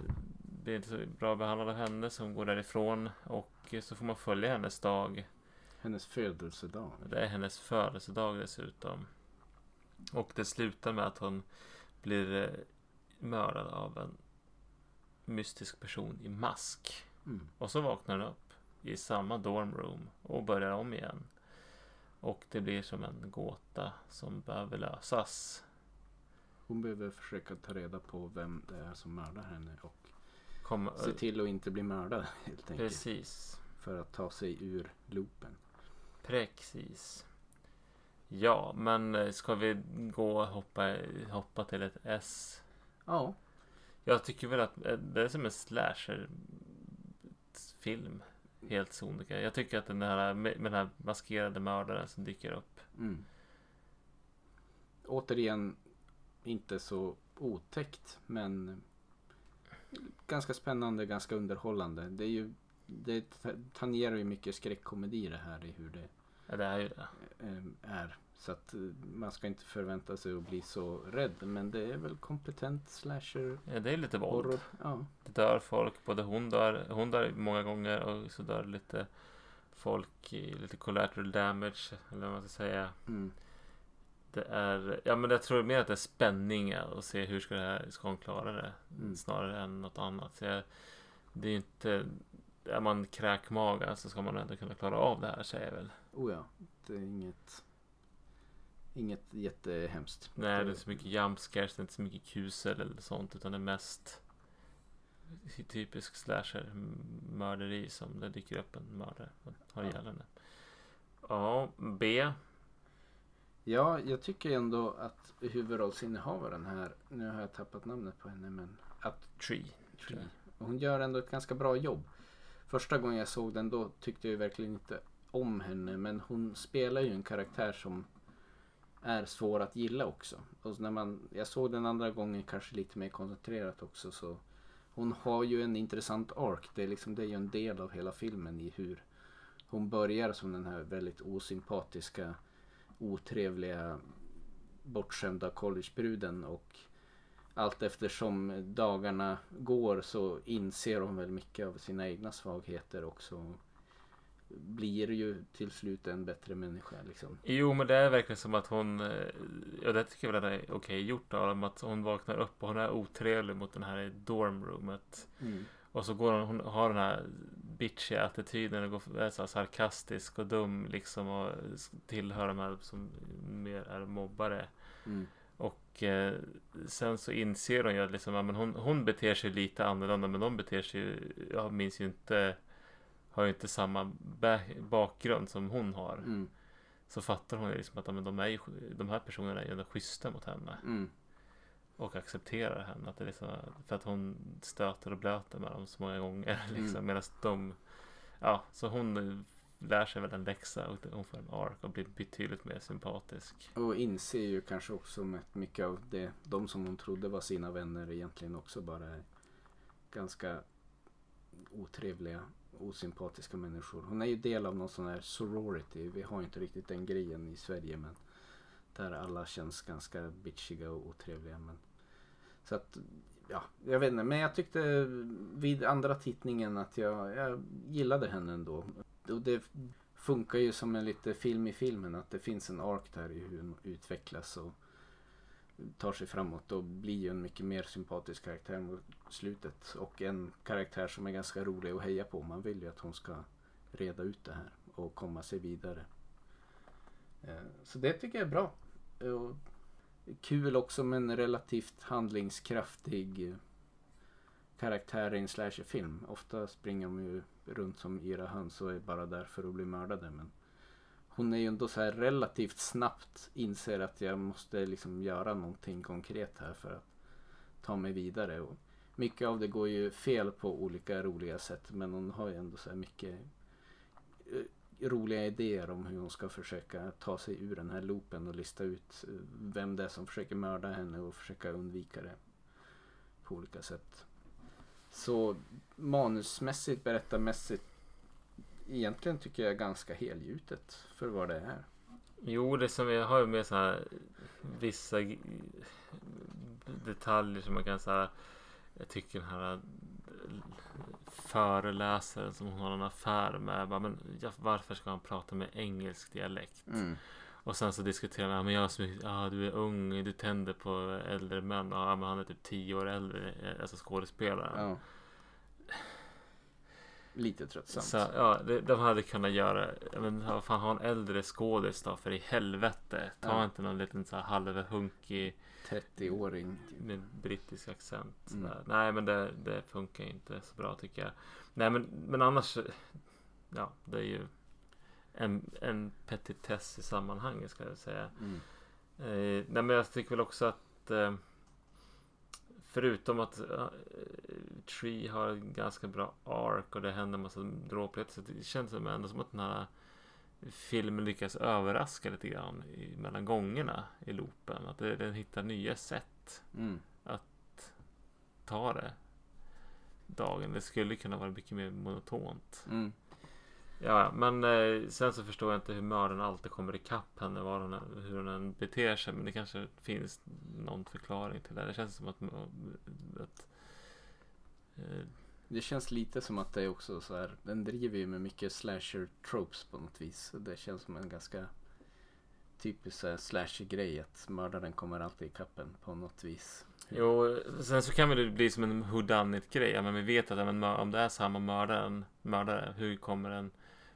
blir inte så bra behandlad av henne så hon går därifrån. Och så får man följa hennes dag. Hennes födelsedag. Det är hennes födelsedag dessutom. Och det slutar med att hon blir eh, mördad av en mystisk person i mask. Mm. Och så vaknar hon upp i samma dormroom och börjar om igen. Och det blir som en gåta som behöver lösas. Hon behöver försöka ta reda på vem det är som mördar henne och Kom, se till att inte bli mördad helt enkelt. Precis. För att ta sig ur loopen. Precis. Ja, men eh, ska vi gå och hoppa, hoppa till ett S? Ja. Jag tycker väl att eh, det är som en slasher-film. Helt sonika. Jag tycker att den här, med den här maskerade mördaren som dyker upp. Mm. Återigen, inte så otäckt, men ganska spännande, ganska underhållande. Det är ju det tangerar ju mycket skräckkomedi det här i hur det Ja, det är ju det. Ehm, är Så att eh, man ska inte förvänta sig att bli så rädd. Men det är väl kompetent slasher Ja, det är lite våld. horror. Ja. Det dör folk. Både hon dör, hon dör många gånger och så dör lite folk i lite collateral damage. Eller vad man ska säga. Mm. Det är, ja men jag tror mer att det är spänning och se hur ska, det här, ska hon klara det. Mm. Snarare än något annat. Så jag, det är inte, är man kräkmaga så ska man ändå kunna klara av det här säger jag väl. Oh ja, det är inget, inget jättehemskt. Nej, det är inte så mycket jump scares, det är inte så mycket kusel eller sånt utan det är mest typisk slasher mörderi som det dyker upp en mördare och har Ja. ihjäl henne. Ja, B. Ja, jag tycker ändå att huvudrollsinnehavaren här, nu har jag tappat namnet på henne, men att Tree. Tree, hon gör ändå ett ganska bra jobb. Första gången jag såg den då tyckte jag verkligen inte om henne, men hon spelar ju en karaktär som är svår att gilla också. Och när man, jag såg den andra gången kanske lite mer koncentrerat också så hon har ju en intressant ark. Det är, liksom, det är ju en del av hela filmen i hur hon börjar som den här väldigt osympatiska, otrevliga, bortskämda collegebruden och allt eftersom dagarna går så inser hon väl mycket av sina egna svagheter också. Blir ju till slut en bättre människa liksom. Jo, men det är verkligen som att hon, eh, ja det tycker jag väl är okej gjort av dem, att hon vaknar upp och hon är otrevlig mot den här i dormroomet. Och så går hon, hon har den här bitchiga attityden och går, är så sarkastisk och dum liksom och tillhör de här som mer är mobbare. Mm. Och eh, sen så inser hon ju att liksom, ja, men hon, hon beter sig lite annorlunda men de beter sig jag minns ju inte, har ju inte samma ba- bakgrund som hon har. Mm. Så fattar hon ju liksom att ja, men de, är ju, de här personerna är ju ändå schyssta mot henne. Mm. Och accepterar henne. Att det liksom, för att hon stöter och blöter med dem så många gånger. Liksom, Mm. Medan de, ja, så hon lär sig väl en läxa och hon får en ark och blir betydligt mer sympatisk. Och inser ju kanske också att mycket av det, de som hon trodde var sina vänner egentligen också bara är ganska otrevliga, osympatiska människor. Hon är ju del av någon sån här sorority. Vi har ju inte riktigt den grejen i Sverige men där alla känns ganska bitchiga och otrevliga. Men, så att, ja, jag vet inte. Men jag tyckte vid andra tittningen att jag, jag gillade henne ändå. Och det funkar ju som en lite film i filmen att det finns en ark där i hur hon utvecklas och tar sig framåt och blir ju en mycket mer sympatisk karaktär mot slutet och en karaktär som är ganska rolig att heja på. Man vill ju att hon ska reda ut det här och komma sig vidare. Eh, så det tycker jag är bra. Kul också med en relativt handlingskraftig eh, karaktär i en slasherfilm. Ofta springer de ju runt som yra höns och är bara där för att bli mördade. Men hon är ju ändå så här relativt snabbt inser att jag måste liksom göra någonting konkret här för att ta mig vidare. Och mycket av det går ju fel på olika roliga sätt men hon har ju ändå så här mycket roliga idéer om hur hon ska försöka ta sig ur den här loopen och lista ut eh, vem det är som försöker mörda henne och försöka undvika det på olika sätt. Så manusmässigt, berättarmässigt egentligen tycker jag är ganska helgjutet för vad det är. Jo, det som jag har med så här vissa detaljer som man kan säga. Jag tycker den här föreläsaren som hon har en affär med. Bara, men, varför ska han prata med engelsk dialekt? Och sen så diskuterar man, men jag är så mycket, ja du är ung, du tänder på äldre män. Ja men han är typ tio år äldre, eh, alltså skådespelaren. Ja. Lite tröttsamt. Så ja, de hade kunnat göra, men fan ha en äldre skådis då för i helvete. Ta Ja. inte någon liten så här halvhunkig 30-åring. med brittisk accent. Mm. Nej men det, det funkar inte så bra tycker jag. Nej men, men annars, ja det är ju en, en petitess i sammanhanget ska jag säga. Mm. Eh, nej men jag tycker väl också att eh, Förutom att eh, Tree har en ganska bra ark och det händer en massa dråpligheter. Så det känns som ändå som att den här filmen lyckas överraska lite grann i, mellan gångerna i loopen. Att det, den hittar nya sätt Mm. ta det dagen. Det skulle kunna vara mycket mer monotont. Mm. Ja, men eh, sen så förstår jag inte hur mördaren alltid kommer ikapp henne, var hon, hur hon än beter sig. Men det kanske finns någon förklaring till det. Det känns som att, att eh, Det känns lite som att det är också så här. Den driver ju med mycket slasher tropes på något vis. Det känns som en ganska typisk så här slasher grej att mördaren kommer alltid i kappen på något vis. Jo, sen så kan det bli som en whodunit grej. Ja, men vi vet att men, om det är samma mördaren, mördare, hur kommer den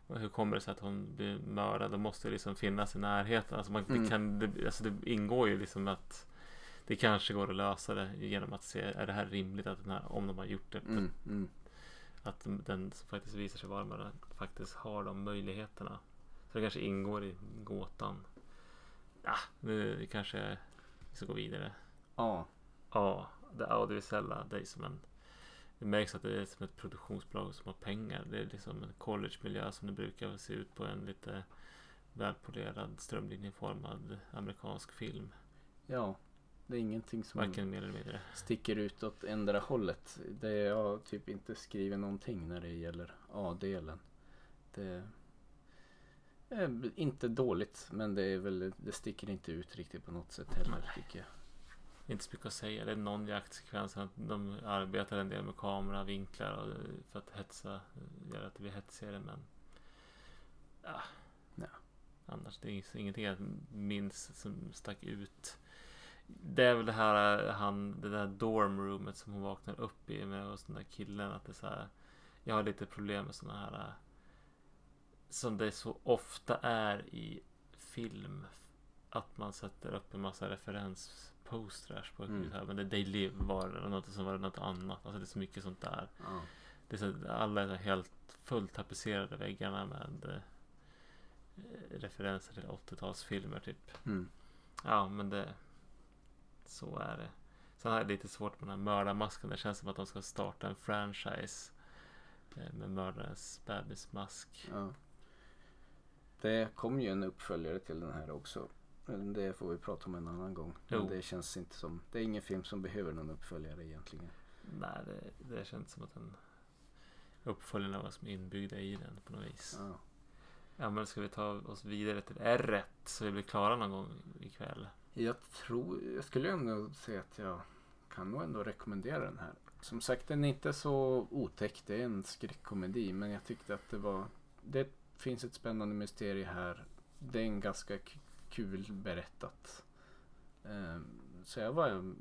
hur kommer det sig att hon blir mördad? Då måste liksom finnas i närheten. Alltså, man, Mm. det, kan, det, alltså det ingår ju liksom att det kanske går att lösa det genom att se, är det här rimligt att den här, om de har gjort det, Mm, mm. att den- som faktiskt visar sig vara mördaren faktiskt har de möjligheterna. Så det kanske ingår i gåtan. Ja, nu kanske vi ska gå vidare. Ja, Ja, det audiovisuella. Det är som en... Det märks att det är som ett produktionsbolag som har pengar. Det är liksom en collegemiljö som det brukar se ut på en lite välpolerad strömlinjeformad amerikansk film. ja. Det är ingenting som Varken mer eller mindre. sticker ut åt ändra hållet. Det är jag typ inte skrivit någonting när det gäller A-delen. Det är inte dåligt men det är väl det sticker inte ut riktigt på något sätt heller tycker jag. Inte så mycket att säga. Det är någon jaktsekvens. De arbetar en del med kameravinklar och för att hetsa. Göra att det blir hetsigare men... Ja. Ja. Annars det är ingenting jag minns som stack ut. Det är väl det här, han, det där dormroomet som hon vaknar upp i med hos den där killen. Att det är så här, jag har lite problem med sådana här som det så ofta är i film. Att man sätter upp en massa referensposters på Mm. här, men det Daily var det något som var något annat. Alltså det är så mycket sånt där. Ja. Det är så, alla är helt fullt tapetserade väggarna med eh, referenser till 80-talsfilmer typ. Mm. Ja, men det... Så är det. Sen har jag lite svårt med den här mördarmasken. Det känns som att de ska starta en franchise. eh, Med mördarens bebismask. Ja. Det kom ju en uppföljare till den här också. Men det får vi prata om en annan gång. Men Jo. det känns inte som, det är ingen film som behöver någon uppföljare egentligen. Nej, det, det känns som att den uppföljaren var som inbyggda i den på något vis. Ja. Ja, men ska vi ta oss vidare till R1 så vi blir klara någon gång ikväll? Jag tror, jag skulle ändå säga att jag kan nog ändå rekommendera den här. Som sagt den är inte så otäck, det är en skräckkomedi men jag tyckte att det var, det finns ett spännande mysterium här. Det är en ganska kul berättat. Ehm, så jag var,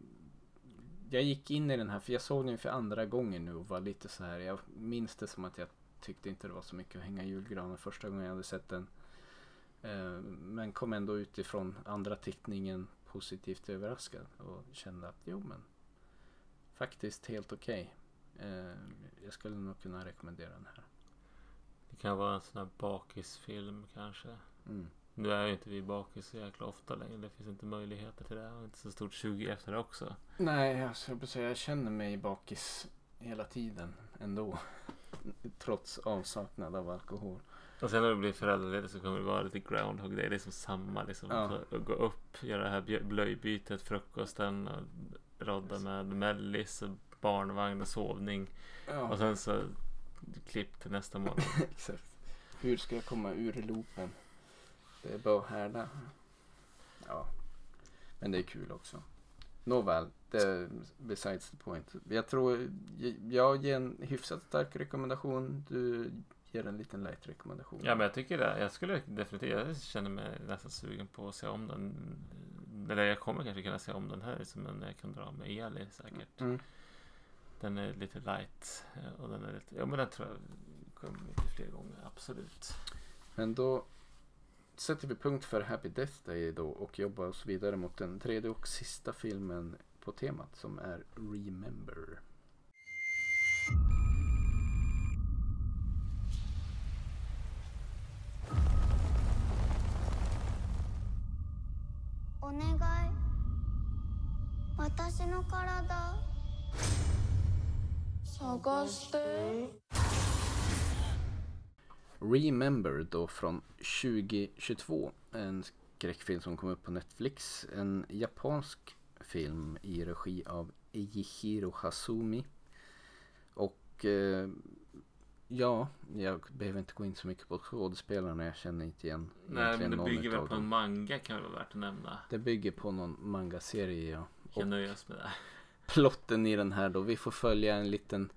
jag gick in i den här för jag såg den för andra gången nu och var lite så här, jag minns det som att jag tyckte inte det var så mycket att hänga julgranen första gången jag hade sett den. Eh, Men kom ändå utifrån andra tittningen positivt överraskad och kände att jo men faktiskt helt okej. Eh, Jag skulle nog kunna rekommendera den här. Det kan vara en sån här bakisfilm kanske. Mm. Nu är ju inte vi bakis så jäkla ofta längre. Det finns inte möjligheter till det. Och inte så stort 20 efter det också. Nej, alltså, jag känner mig bakis hela tiden ändå. Trots avsaknad av alkohol. Och sen när du blir föräldraledig så kommer det vara lite groundhog day. Det är liksom samma liksom. Ja. Att gå upp, göra det här blöjbytet, frukosten och rodda med mellis barnvagn och sovning. Ja, Och sen så klipp till nästa morgon. exakt. Hur ska jag komma ur loopen? Det är bara att härda. Ja, men det är kul också. Nåväl, det är besides the point. Jag tror jag ger en hyfsat stark rekommendation. Du ger en liten light rekommendation. Ja men jag tycker det. Jag skulle definitivt, jag känner mig nästan sugen på att se om den. Eller jag kommer kanske kunna se om den här som en jag kan dra med Eli säkert. Mm. Den är lite light. eh, Och den är lite, ja men den tror jag kommer lite fler gånger, absolut. Men då sätter vi punkt för Happy Death Day då och jobbar oss vidare mot den tredje och sista filmen på temat som är Remember. お願い私の体探して Remember då från 2022. En skräckfilm som kom upp på Netflix. En japansk film i regi av Eijiro Hasumi. Och eh, Ja, jag behöver inte gå in så mycket på skådespelarna. Jag känner inte igen Nej, men det bygger väl på en manga kan väl vara värt att nämna. Det bygger på någon manga-serie ja. Vi kan nöja oss med det. plotten i den här då. Vi får följa en liten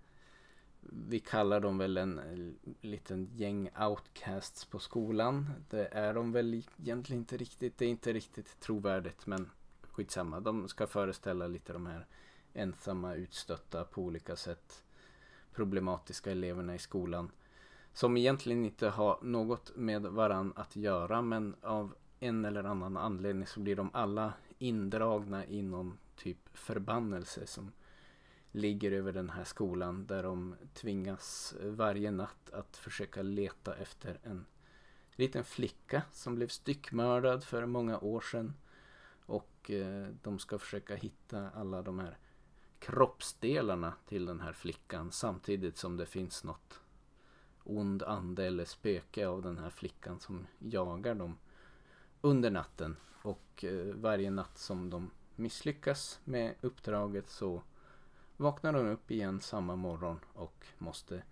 vi kallar dem väl en eh, liten gäng outcasts på skolan. Det är de väl egentligen inte riktigt. Det är inte riktigt trovärdigt men skitsamma. De ska föreställa lite de här ensamma, utstötta på olika sätt problematiska eleverna i skolan. Som egentligen inte har något med varann att göra men av en eller annan anledning så blir de alla indragna i någon typ förbannelse som ligger över den här skolan där de tvingas varje natt att försöka leta efter en liten flicka som blev styckmördad för många år sedan. Och eh, de ska försöka hitta alla de här kroppsdelarna till den här flickan samtidigt som det finns något ond ande eller spöke av den här flickan som jagar dem under natten. Och eh, varje natt som de misslyckas med uppdraget så vaknar de upp igen samma morgon och måste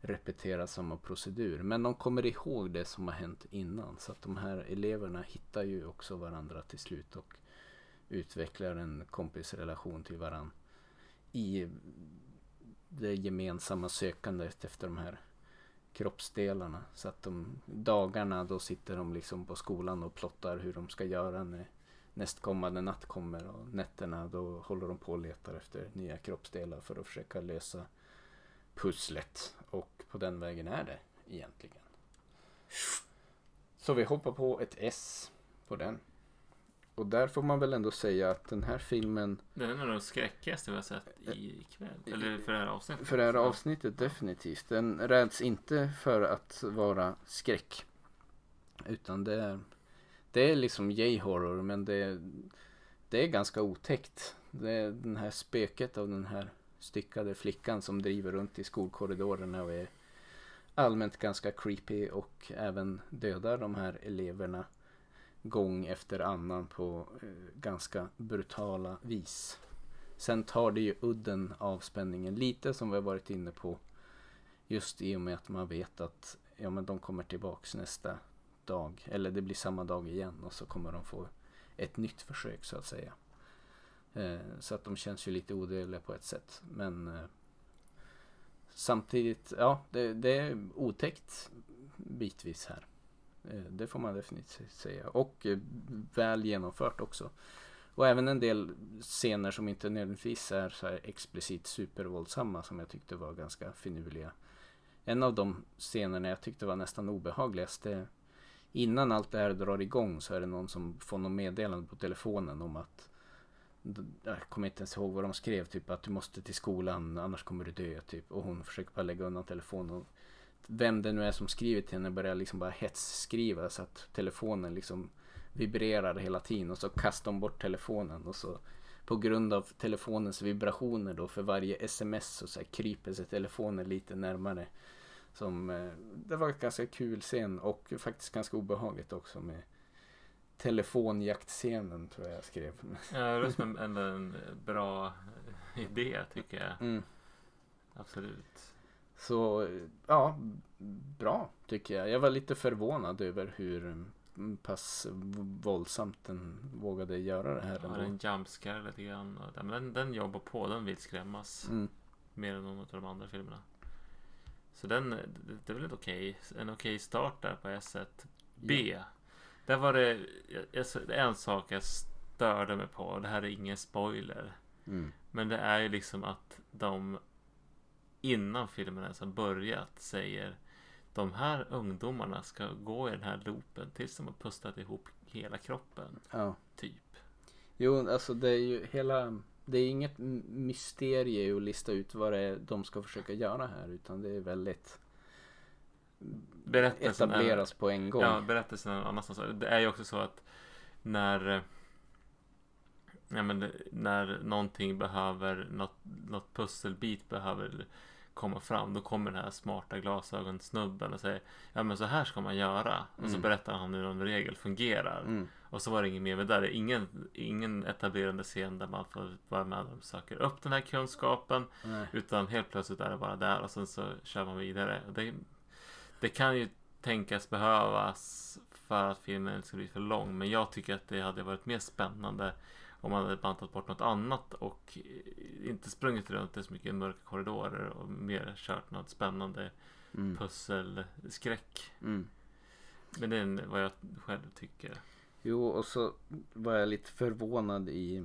repetera samma procedur. Men de kommer ihåg det som har hänt innan. Så att de här eleverna hittar ju också varandra till slut och utvecklar en kompisrelation till varandra i det gemensamma sökandet efter de här kroppsdelarna. Så att de dagarna då sitter de liksom på skolan och plottar hur de ska göra när nästkommande natt kommer och nätterna då håller de på och letar efter nya kroppsdelar för att försöka lösa pusslet. Och på den vägen är det egentligen. Så vi hoppar på ett S på den. Och där får man väl ändå säga att den här filmen Det är en av de skräckigaste vi har sett ikväll. Eller för det här avsnittet. För det här avsnittet definitivt. Den räds inte för att vara skräck. Utan det är, det är liksom J-horror men det, det är ganska otäckt. Det är den här spöket av den här styckade flickan som driver runt i skolkorridorerna och är allmänt ganska creepy och även dödar de här eleverna gång efter annan på eh, ganska brutala vis. Sen tar det ju udden av spänningen lite som vi har varit inne på. Just i och med att man vet att ja, men de kommer tillbaks nästa dag. Eller det blir samma dag igen och så kommer de få ett nytt försök så att säga. Eh, så att de känns ju lite odödliga på ett sätt. Men eh, samtidigt, ja det, det är otäckt bitvis här. Eh, det får man definitivt säga. Och eh, väl genomfört också. Och även en del scener som inte nödvändigtvis är så här explicit supervåldsamma som jag tyckte var ganska finurliga. En av de scenerna jag tyckte var nästan obehagligast det Innan allt det här drar igång så är det någon som får något meddelande på telefonen om att jag kommer inte ens ihåg vad de skrev, typ att du måste till skolan annars kommer du dö. Typ. Och hon försöker bara lägga undan telefonen. Och vem det nu är som skriver till henne börjar liksom bara hetsskriva så att telefonen liksom vibrerar hela tiden och så kastar de bort telefonen och så på grund av telefonens vibrationer då för varje sms så, så här kryper sig telefonen lite närmare. Som, eh, det var ganska kul scen och faktiskt ganska obehagligt också med telefonjaktscenen tror jag jag skrev. Ja, det låter som en, en bra idé tycker jag. Mm. Absolut. Så ja, bra tycker jag. Jag var lite förvånad över hur mm, pass våldsamt den vågade göra det här. Har ändå. en jumpscare lite grann. ja, den, den jobbar på. Den vill skrämmas. Mm. Mer än någon av de andra filmerna. Så den, det, är väl ett okej, en okej start där på S1. B. Där var det en sak jag störde mig på. Det här är ingen spoiler. Mm. Men det är ju liksom att de innan filmen ens har börjat säger de här ungdomarna ska gå i den här loopen tills de har pustat ihop hela kroppen. Ja. Typ. Jo, alltså det är ju hela det är inget mysterie att lista ut vad det är de ska försöka göra här utan det är väldigt Berättelsen är- etableras på en gång. Ja, berättelsen är någon annanstans. Det är ju också så att när ja, men när någonting behöver något, något pusselbit behöver komma fram. Då kommer den här smarta glasögonsnubben och säger Ja men så här ska man göra. Och så Mm. berättar han hur en regel fungerar. Mm. Och så var det inget mer med det. Det är ingen, ingen etablerande scen där man får vara med och söker upp den här kunskapen. Nej. Utan helt plötsligt är det bara där och sen så kör man vidare. Det, det kan ju tänkas behövas för att filmen ska bli för lång. Men jag tycker att det hade varit mer spännande om man hade bantat bort något annat och inte sprungit runt i så mycket mörka korridorer och mer kört något spännande Mm. pusselskräck. Mm. Men det är vad jag själv tycker. Jo, och så var jag lite förvånad i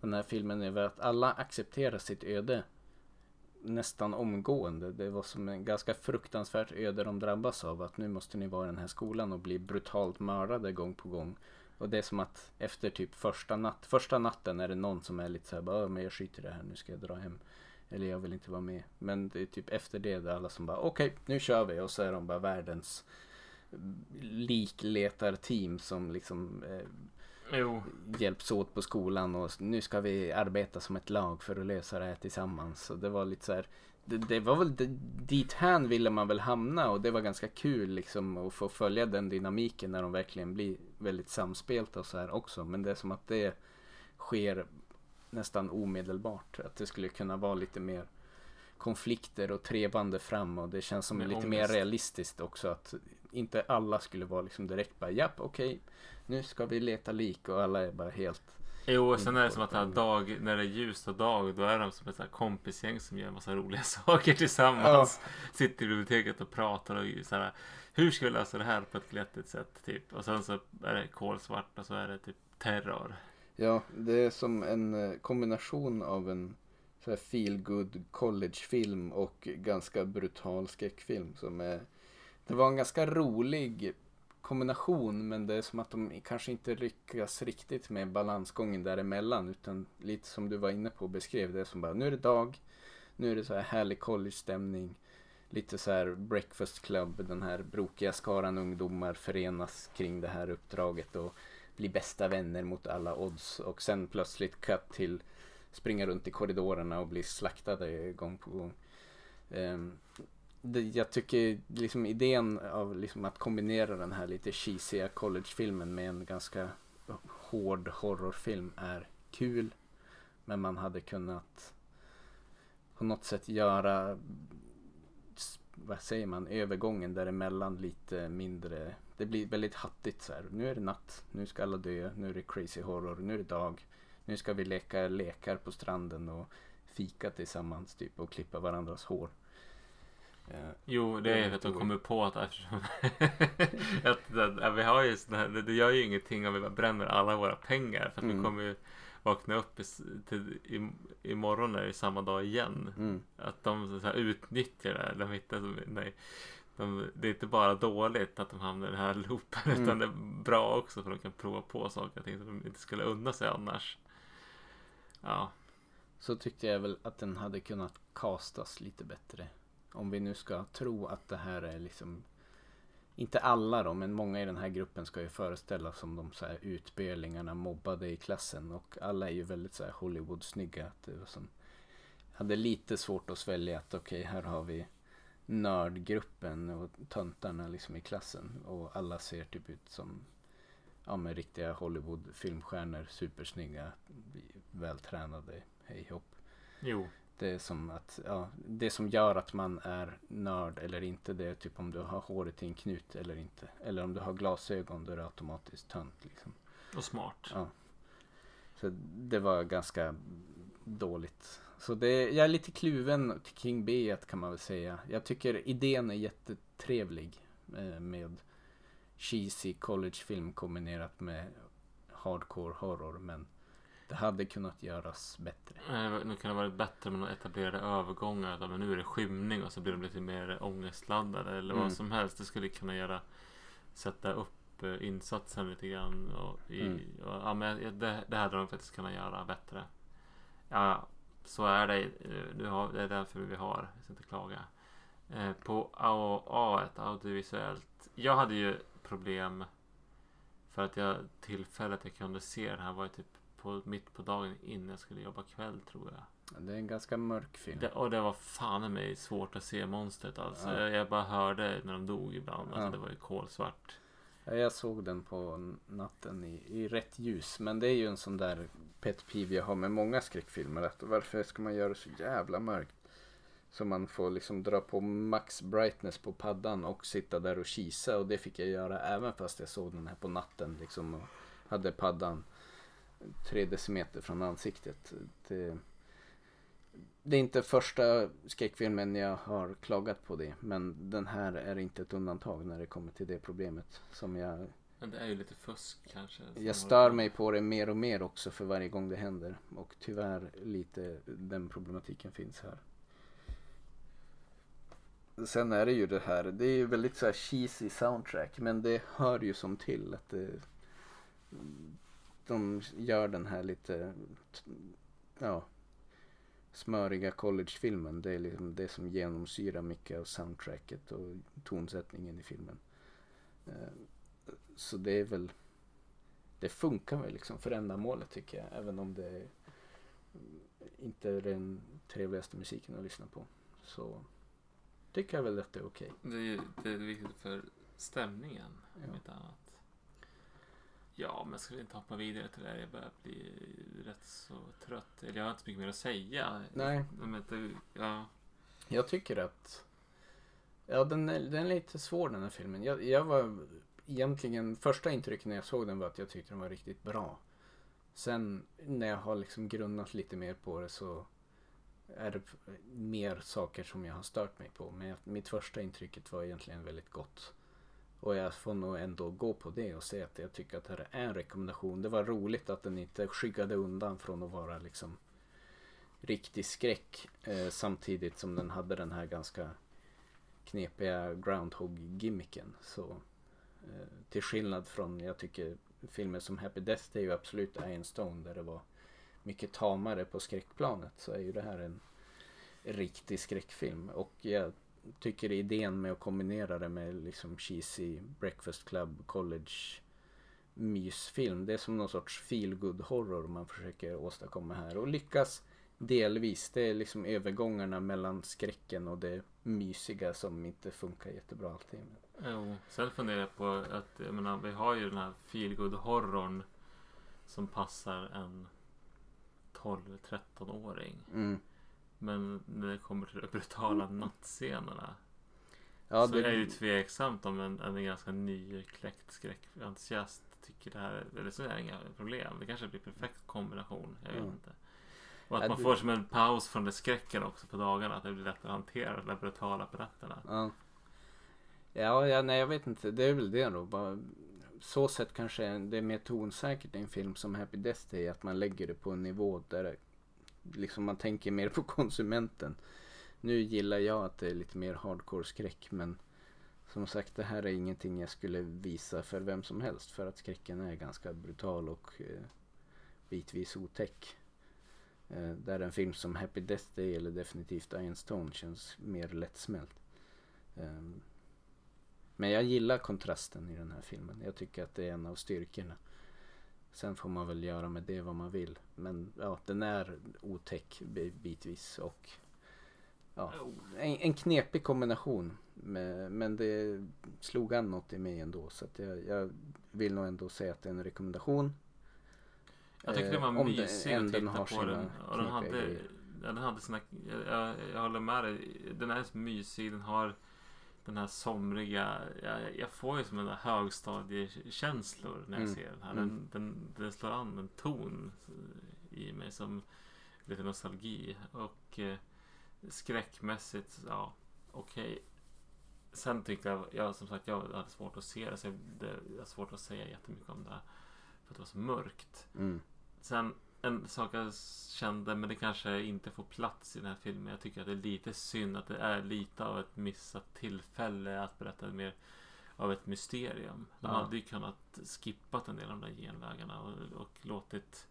den här filmen över att alla accepterar sitt öde nästan omgående. Det var som en ganska fruktansvärt öde de drabbas av. Att nu måste ni vara i den här skolan och bli brutalt mördade gång på gång. Och det är som att efter typ första, natt, första natten är det någon som är lite så här, bara, "Ja, men jag skiter i det här, nu ska jag dra hem. Eller jag vill inte vara med. Men det är typ efter det där alla som bara, okej, nu kör vi. Och så är de bara världens likletarteam som liksom eh, Jo, hjälps åt på skolan och nu ska vi arbeta som ett lag för att lösa det här tillsammans. Så det var lite så här, det, det var väl det, dit hän ville man väl hamna och det var ganska kul liksom att få följa den dynamiken när de verkligen blir väldigt samspelta och så här också. Men det är som att det sker nästan omedelbart. Att det skulle kunna vara lite mer konflikter och trevande fram och det känns som Med lite ångest. mer realistiskt också att inte alla skulle vara liksom direkt bara japp okej nu ska vi leta lik och alla är bara helt Jo, och sen är det som att här dag, när det är ljust och dag, då är de som ett kompisgäng som gör en massa roliga saker tillsammans. Sitter i biblioteket och pratar och så här, hur ska vi lösa det här på ett glättigt sätt, typ. Och sen så är det kolsvart och så är det typ terror. Ja, det är som en eh, kombination av en så här feel good collegefilm och ganska brutal skräckfilm som är det var en ganska rolig kombination men det är som att de kanske inte lyckas riktigt med balansgången däremellan utan lite som du var inne på och beskrev det som bara nu är det dag nu är det så här härlig college-stämning lite så här breakfast club den här brokiga skaran ungdomar förenas kring det här uppdraget och blir bästa vänner mot alla odds och sen plötsligt cut till springa runt i korridorerna och bli slaktade gång på gång. Ehm, det, jag tycker liksom idén av liksom att kombinera den här lite cheesiga collegefilmen med en ganska hård horrorfilm är kul. Men man hade kunnat på något sätt göra vad säger man, övergången däremellan lite mindre. Det blir väldigt hattigt så här. Nu är det natt, nu ska alla dö, nu är det crazy horror, nu är det dag. Nu ska vi leka lekar på stranden och fika tillsammans typ och klippa varandras hår. Eh, Jo, det är är för att de kommer på att eftersom att, att, att vi har ju här, det, det gör ju ingenting om vi bara bränner alla våra pengar. För att Mm. vi kommer ju vakna upp i, till, i, imorgon är det samma dag igen. mm, Att de så här, utnyttjar det här. De hittar som, nej, de, det är inte bara dåligt att de hamnar i den här loopen. Mm. Utan det är bra också för att de kan prova på saker och ting som de inte skulle unna sig annars. Ja, Så tyckte jag väl att den hade kunnat castas lite bättre. Om vi nu ska tro att det här är liksom inte alla då, men många i den här gruppen ska ju föreställa som de så här utbölingarna mobbade i klassen och alla är ju väldigt så här Hollywood-snygga. Att det som, hade lite svårt att svälja att okej, här har vi nördgruppen och töntarna liksom i klassen och alla ser typ ut som ja, men riktiga Hollywood-filmstjärnor, supersnygga, vältränade, hej hopp. jo. Det är som att, ja, det som gör att man är nörd eller inte det är typ om du har håret i en knut eller inte. Eller om du har glasögon då är det automatiskt tönt liksom. Och smart. Ja. Så det var ganska dåligt. Så det, jag är lite kluven King B kan man väl säga. Jag tycker idén är jättetrevlig eh, med cheesy collegefilm kombinerat med hardcore horror men det hade kunnat göras bättre. Nu kan det varit bättre med några etablerade övergångar. Men nu är det skymning och så blir de lite mer ångestladdade. Eller Mm. vad som helst. Det skulle kunna göra sätta upp eh, insatsen lite grann. Och i, Mm. och, ja, men det, det hade de faktiskt kunnat göra bättre. Ja, så är det. Eh, Nu har, det är därför vi har. Jag ska inte klaga. Eh, På A, A1 audiovisuellt. Jag hade ju problem. För att jag tillfället jag kunde se det här var ju typ på, mitt på dagen innan jag skulle jobba kväll tror jag. Det är en ganska mörk film. Det, och det var fan i mig svårt att se monstret alltså. Ja. Jag, jag bara hörde när de dog ibland. Alltså, Ja. Det var ju kolsvart. Ja, Jag såg den på natten i, i rätt ljus. Men det är ju en sån där pet peeve jag har med många skräckfilmer. Att varför ska man göra det så jävla mörkt? Så man får liksom dra på max brightness på paddan och sitta där och kisa. Och det fick jag göra även fast jag såg den här på natten. Liksom, och hade paddan tre decimeter från ansiktet. Det, det är inte första skräckfilmen jag har klagat på det. Men den här är inte ett undantag när det kommer till det problemet. Som jag, Men det är ju lite fusk kanske. jag stör mig på det mer och mer också för varje gång det händer. Och tyvärr lite den problematiken finns här. Sen är det ju det här, det är ju väldigt så här cheesy soundtrack. Men det hör ju som till att det, de gör den här lite, ja, smöriga collegefilmen. Det är liksom det som genomsyrar mycket av soundtracket och tonsättningen i filmen. Eh, Så det är väl, det funkar väl liksom för ändamålet tycker jag. Även om det inte är den trevligaste musiken att lyssna på. Så tycker jag väl att det är okej. Det är ju det är viktigt för stämningen. Ja. Om inte annat. Ja, men ska vi inte hoppa vidare till det här? Jag börjar bli rätt så trött. Eller jag har inte så mycket mer att säga. Nej. Men det, ja. Jag tycker att Ja den är, den är lite svår den här filmen. Jag, jag var egentligen första intrycket när jag såg den var att jag tyckte den var riktigt bra. Sen när jag har liksom grunnat lite mer på det så är det mer saker som jag har stört mig på. Men mitt första intrycket var egentligen väldigt gott. Och jag får nog ändå gå på det och säga att jag tycker att det här är en rekommendation. Det var roligt att den inte skyggade undan från att vara liksom riktig skräck eh, samtidigt som den hade den här ganska knepiga groundhog-gimmicken. Så eh, till skillnad från, jag tycker filmer som Happy Death är ju absolut Iron Stone där det var mycket tamare på skräckplanet så är ju det här en riktig skräckfilm och jag tycker idén med att kombinera det med liksom cheesy breakfast club college mysfilm. Det är som någon sorts feel good horror man försöker åstadkomma här och lyckas delvis. Det är liksom övergångarna mellan skräcken och det mysiga som inte funkar jättebra alltid. Jo. Sen funderar jag på att jag menar, vi har ju den här feelgood horrorn som passar en 12-13-åring. Mm. Men när det kommer till de brutala nattscenerna Ja, så det, är det ju tveksamt om en, en ganska nykläckt skräckentusiast tycker det här eller så är det inga problem. Det kanske blir perfekt kombination. Jag vet Ja. inte. Och att Ja, man det- får som en paus från det skräcken också på dagarna. Att det blir lättare att hantera de där brutala på nätterna. Ja. Ja, ja, nej jag vet inte. Det är väl det då. Bara, så sett kanske det är mer tonsäkert i en film som Happy Death Day. Att man lägger det på en nivå där det, liksom man tänker mer på konsumenten. Nu gillar jag att det är lite mer hardcore skräck men som sagt det här är ingenting jag skulle visa för vem som helst för att skräcken är ganska brutal och eh, bitvis otäck. Eh, där en film som Happy Death Day eller definitivt Iron Stone känns mer lättsmält. Eh, men jag gillar kontrasten i den här filmen. Jag tycker att det är en av styrkorna. Sen får man väl göra med det vad man vill. Men ja, den är otäck bi- bitvis och ja, en, en knepig kombination. Med, men det slog an något i mig ändå. Så att jag, jag vill nog ändå säga att det är en rekommendation. Jag tyckte Eh, var om mysig att den titta på sina den. Och den hade, ja, den hade sina... Jag, jag håller med dig. Den är mysig. Den har den här somriga... Jag, jag får ju som en högstadiekänslor när jag Mm. ser den här. Mm. Den, den, den slår an en ton i mig som lite nostalgi. Och eh, skräckmässigt, ja, okej. Sen tyckte jag, jag, som sagt, jag hade svårt att se det. Så det jag har svårt att säga jättemycket om det. För att det var så mörkt. Mm. Sen en sak jag kände, men det kanske inte får plats i den här filmen. Jag tycker att det är lite synd att det är lite av ett missat tillfälle att berätta mer av ett mysterium. De Ja. hade ju kunnat skippat en del av de där genvägarna och, och låtit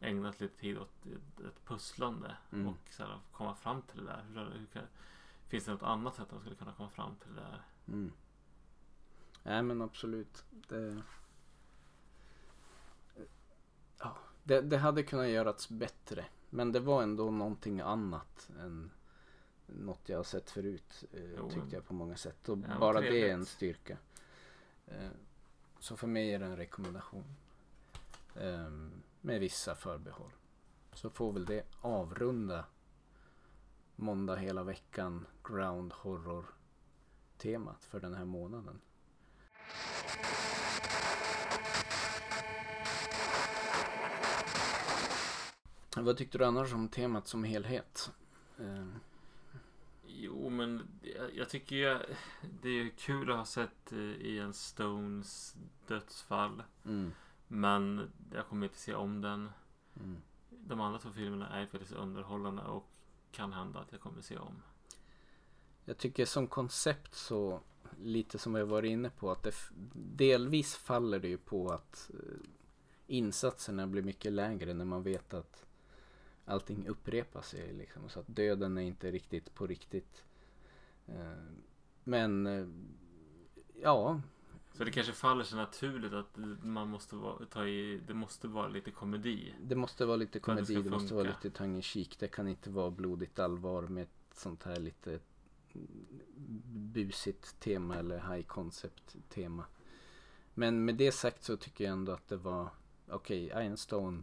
ägnat lite tid åt ett, pusslande Mm. och så här, komma fram till det där. Hur, hur kan, finns det något annat sätt att de skulle kunna komma fram till det där? Mm. Nej men absolut. Det... Ja, det, det hade kunnat göras bättre. Men det var ändå någonting annat än något jag har sett förut. Eh, Jo, tyckte jag på många sätt. Och Ja, bara det är trevligt. en styrka. Eh, så för mig är det en rekommendation. Eh, med vissa förbehåll. Så får väl det avrunda måndag hela veckan ground horror temat för den här månaden. Vad tyckte du annars om temat som helhet? Eh, Jo, men jag, jag tycker ju det är kul att ha sett eh, Ian Stones dödsfall. mm, Men jag kommer inte se om den. mm. De andra två filmerna är faktiskt underhållande och kan hända att jag kommer se om. Jag tycker som koncept så lite som jag var inne på att det delvis faller det ju på att eh, insatserna blir mycket lägre när man vet att allting upprepar sig liksom. Så att döden är inte riktigt på riktigt. Eh, Men eh, ja, Så det kanske faller sig naturligt att man måste vara, ta i, det måste vara lite komedi. det måste vara lite det komedi, ska det måste vara lite tongue in cheek. Det kan inte vara blodigt allvar med ett sånt här lite busigt tema eller high concept tema. Men med det sagt så tycker jag ändå att det var okej, Iron Stone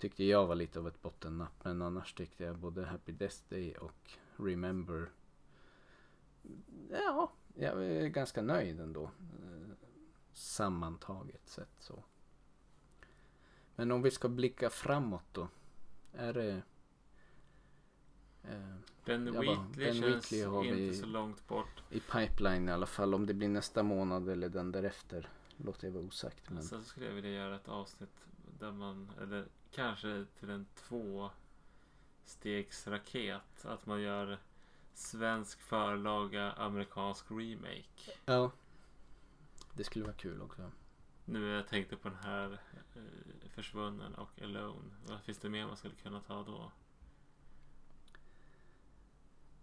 tyckte jag var lite av ett bottennapp men annars tyckte jag både Happy Death Day och Remember ja, jag är ganska nöjd ändå eh, sammantaget sett så. Men om vi ska blicka framåt då. Är det... Eh, Ben Ja, Wheatley Ben känns Wheatley har inte vi- så långt bort. I pipeline i alla fall. Om det blir nästa månad eller den därefter. Låter jag vara osagt. Men... Sen skulle jag vilja göra ett avsnitt där man, eller kanske till en två stegsraket. Att man gör svensk förlaga, amerikansk remake. Ja. Det skulle vara kul också. Nu jag tänkte på den här eh, Försvunnen och Alone. Vad finns det mer man skulle kunna ta då?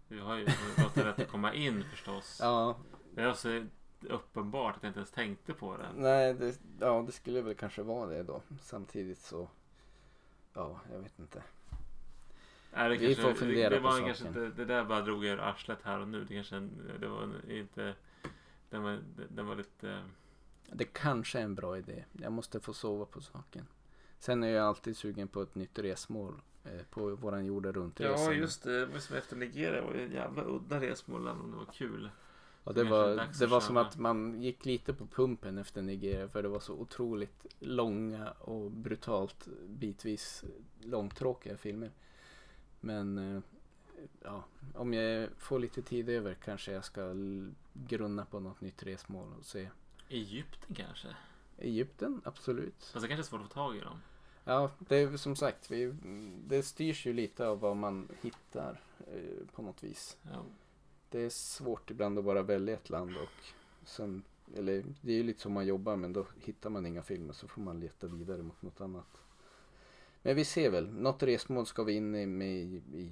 Vi har ju låtit rätt att komma in förstås. Ja, Det är också uppenbart att jag inte ens tänkte på det. nej, det, ja, det skulle väl kanske vara det då. Samtidigt så... Ja, jag vet inte. Nej, det Vi kanske, får fundera det, det på var saken. kanske inte, Det där bara drog ur arslet här och nu. Det kanske det var inte... Den var, den var lite... Det kanske är en bra idé. Jag måste få sova på saken. Sen är jag alltid sugen på ett nytt resmål. Eh, på våran jorden runt Ja, just det. Det var som efter Nigeria. Det var ju en jävla udda resmål. om det var kul. Ja, det var, det var som att man gick lite på pumpen efter Nigeria för det var så otroligt långa och brutalt bitvis långtråkiga filmer. Men eh, ja, om jag får lite tid över kanske jag ska grunna på något nytt resmål och se. Egypten kanske? Egypten, absolut. Fast det kanske är svårt att få tag i dem. Ja, det är som sagt, vi, det styrs ju lite av vad man hittar eh, på något vis. Ja. Det är svårt ibland att bara välja ett land och sen, eller det är ju lite som man jobbar men då hittar man inga filmer så får man leta vidare mot något annat. Men vi ser väl, något resmål ska vi in i i, i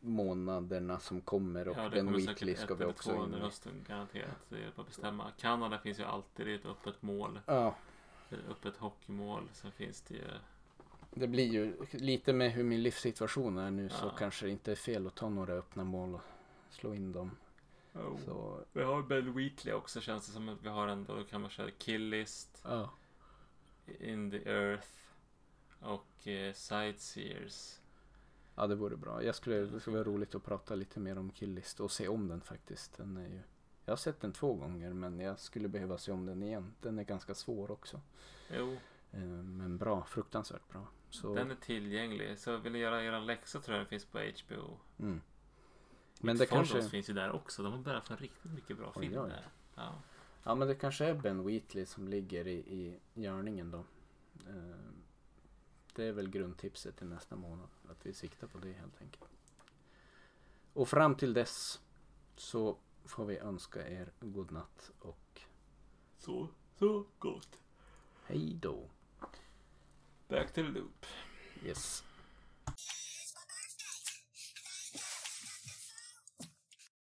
månaderna som kommer och Ja, det kommer Weekly ska vi också in i. hösten garanterat. Det hjälper att bestämma. Kanada finns ju alltid. Det är ett öppet mål. Ja, Ett öppet hockeymål. Sen finns det ju... det blir ju lite med hur min livssituation är nu så Ja. kanske det inte är fel att ta några öppna mål och slå in dem. Så, Vi har Ben Weekly också känns det som att vi har en. Då kan man köra Killist, ja. In the Earth och eh, Sightseers. Ja, det vore bra. Jag skulle, det skulle vara roligt att prata lite mer om Killist och se om den faktiskt. Den är ju, jag har sett den två gånger men jag skulle behöva se om den igen. Den är ganska svår också. Jo, Eh, Men bra, fruktansvärt bra. Så, den är tillgänglig. Så vill ni göra er läxa tror jag den finns på HBO. mm. Men det kanske, finns ju där också. De har börjat få riktigt mycket bra film oj. där. Ja. ja, men det kanske är Ben Wheatley som ligger i, i görningen då. Eh, Det är väl grundtipset till nästa månad. Att vi siktar på det helt enkelt. Och fram till dess så får vi önska er god natt och Så, så gott. hej då. Back to the loop. Yes.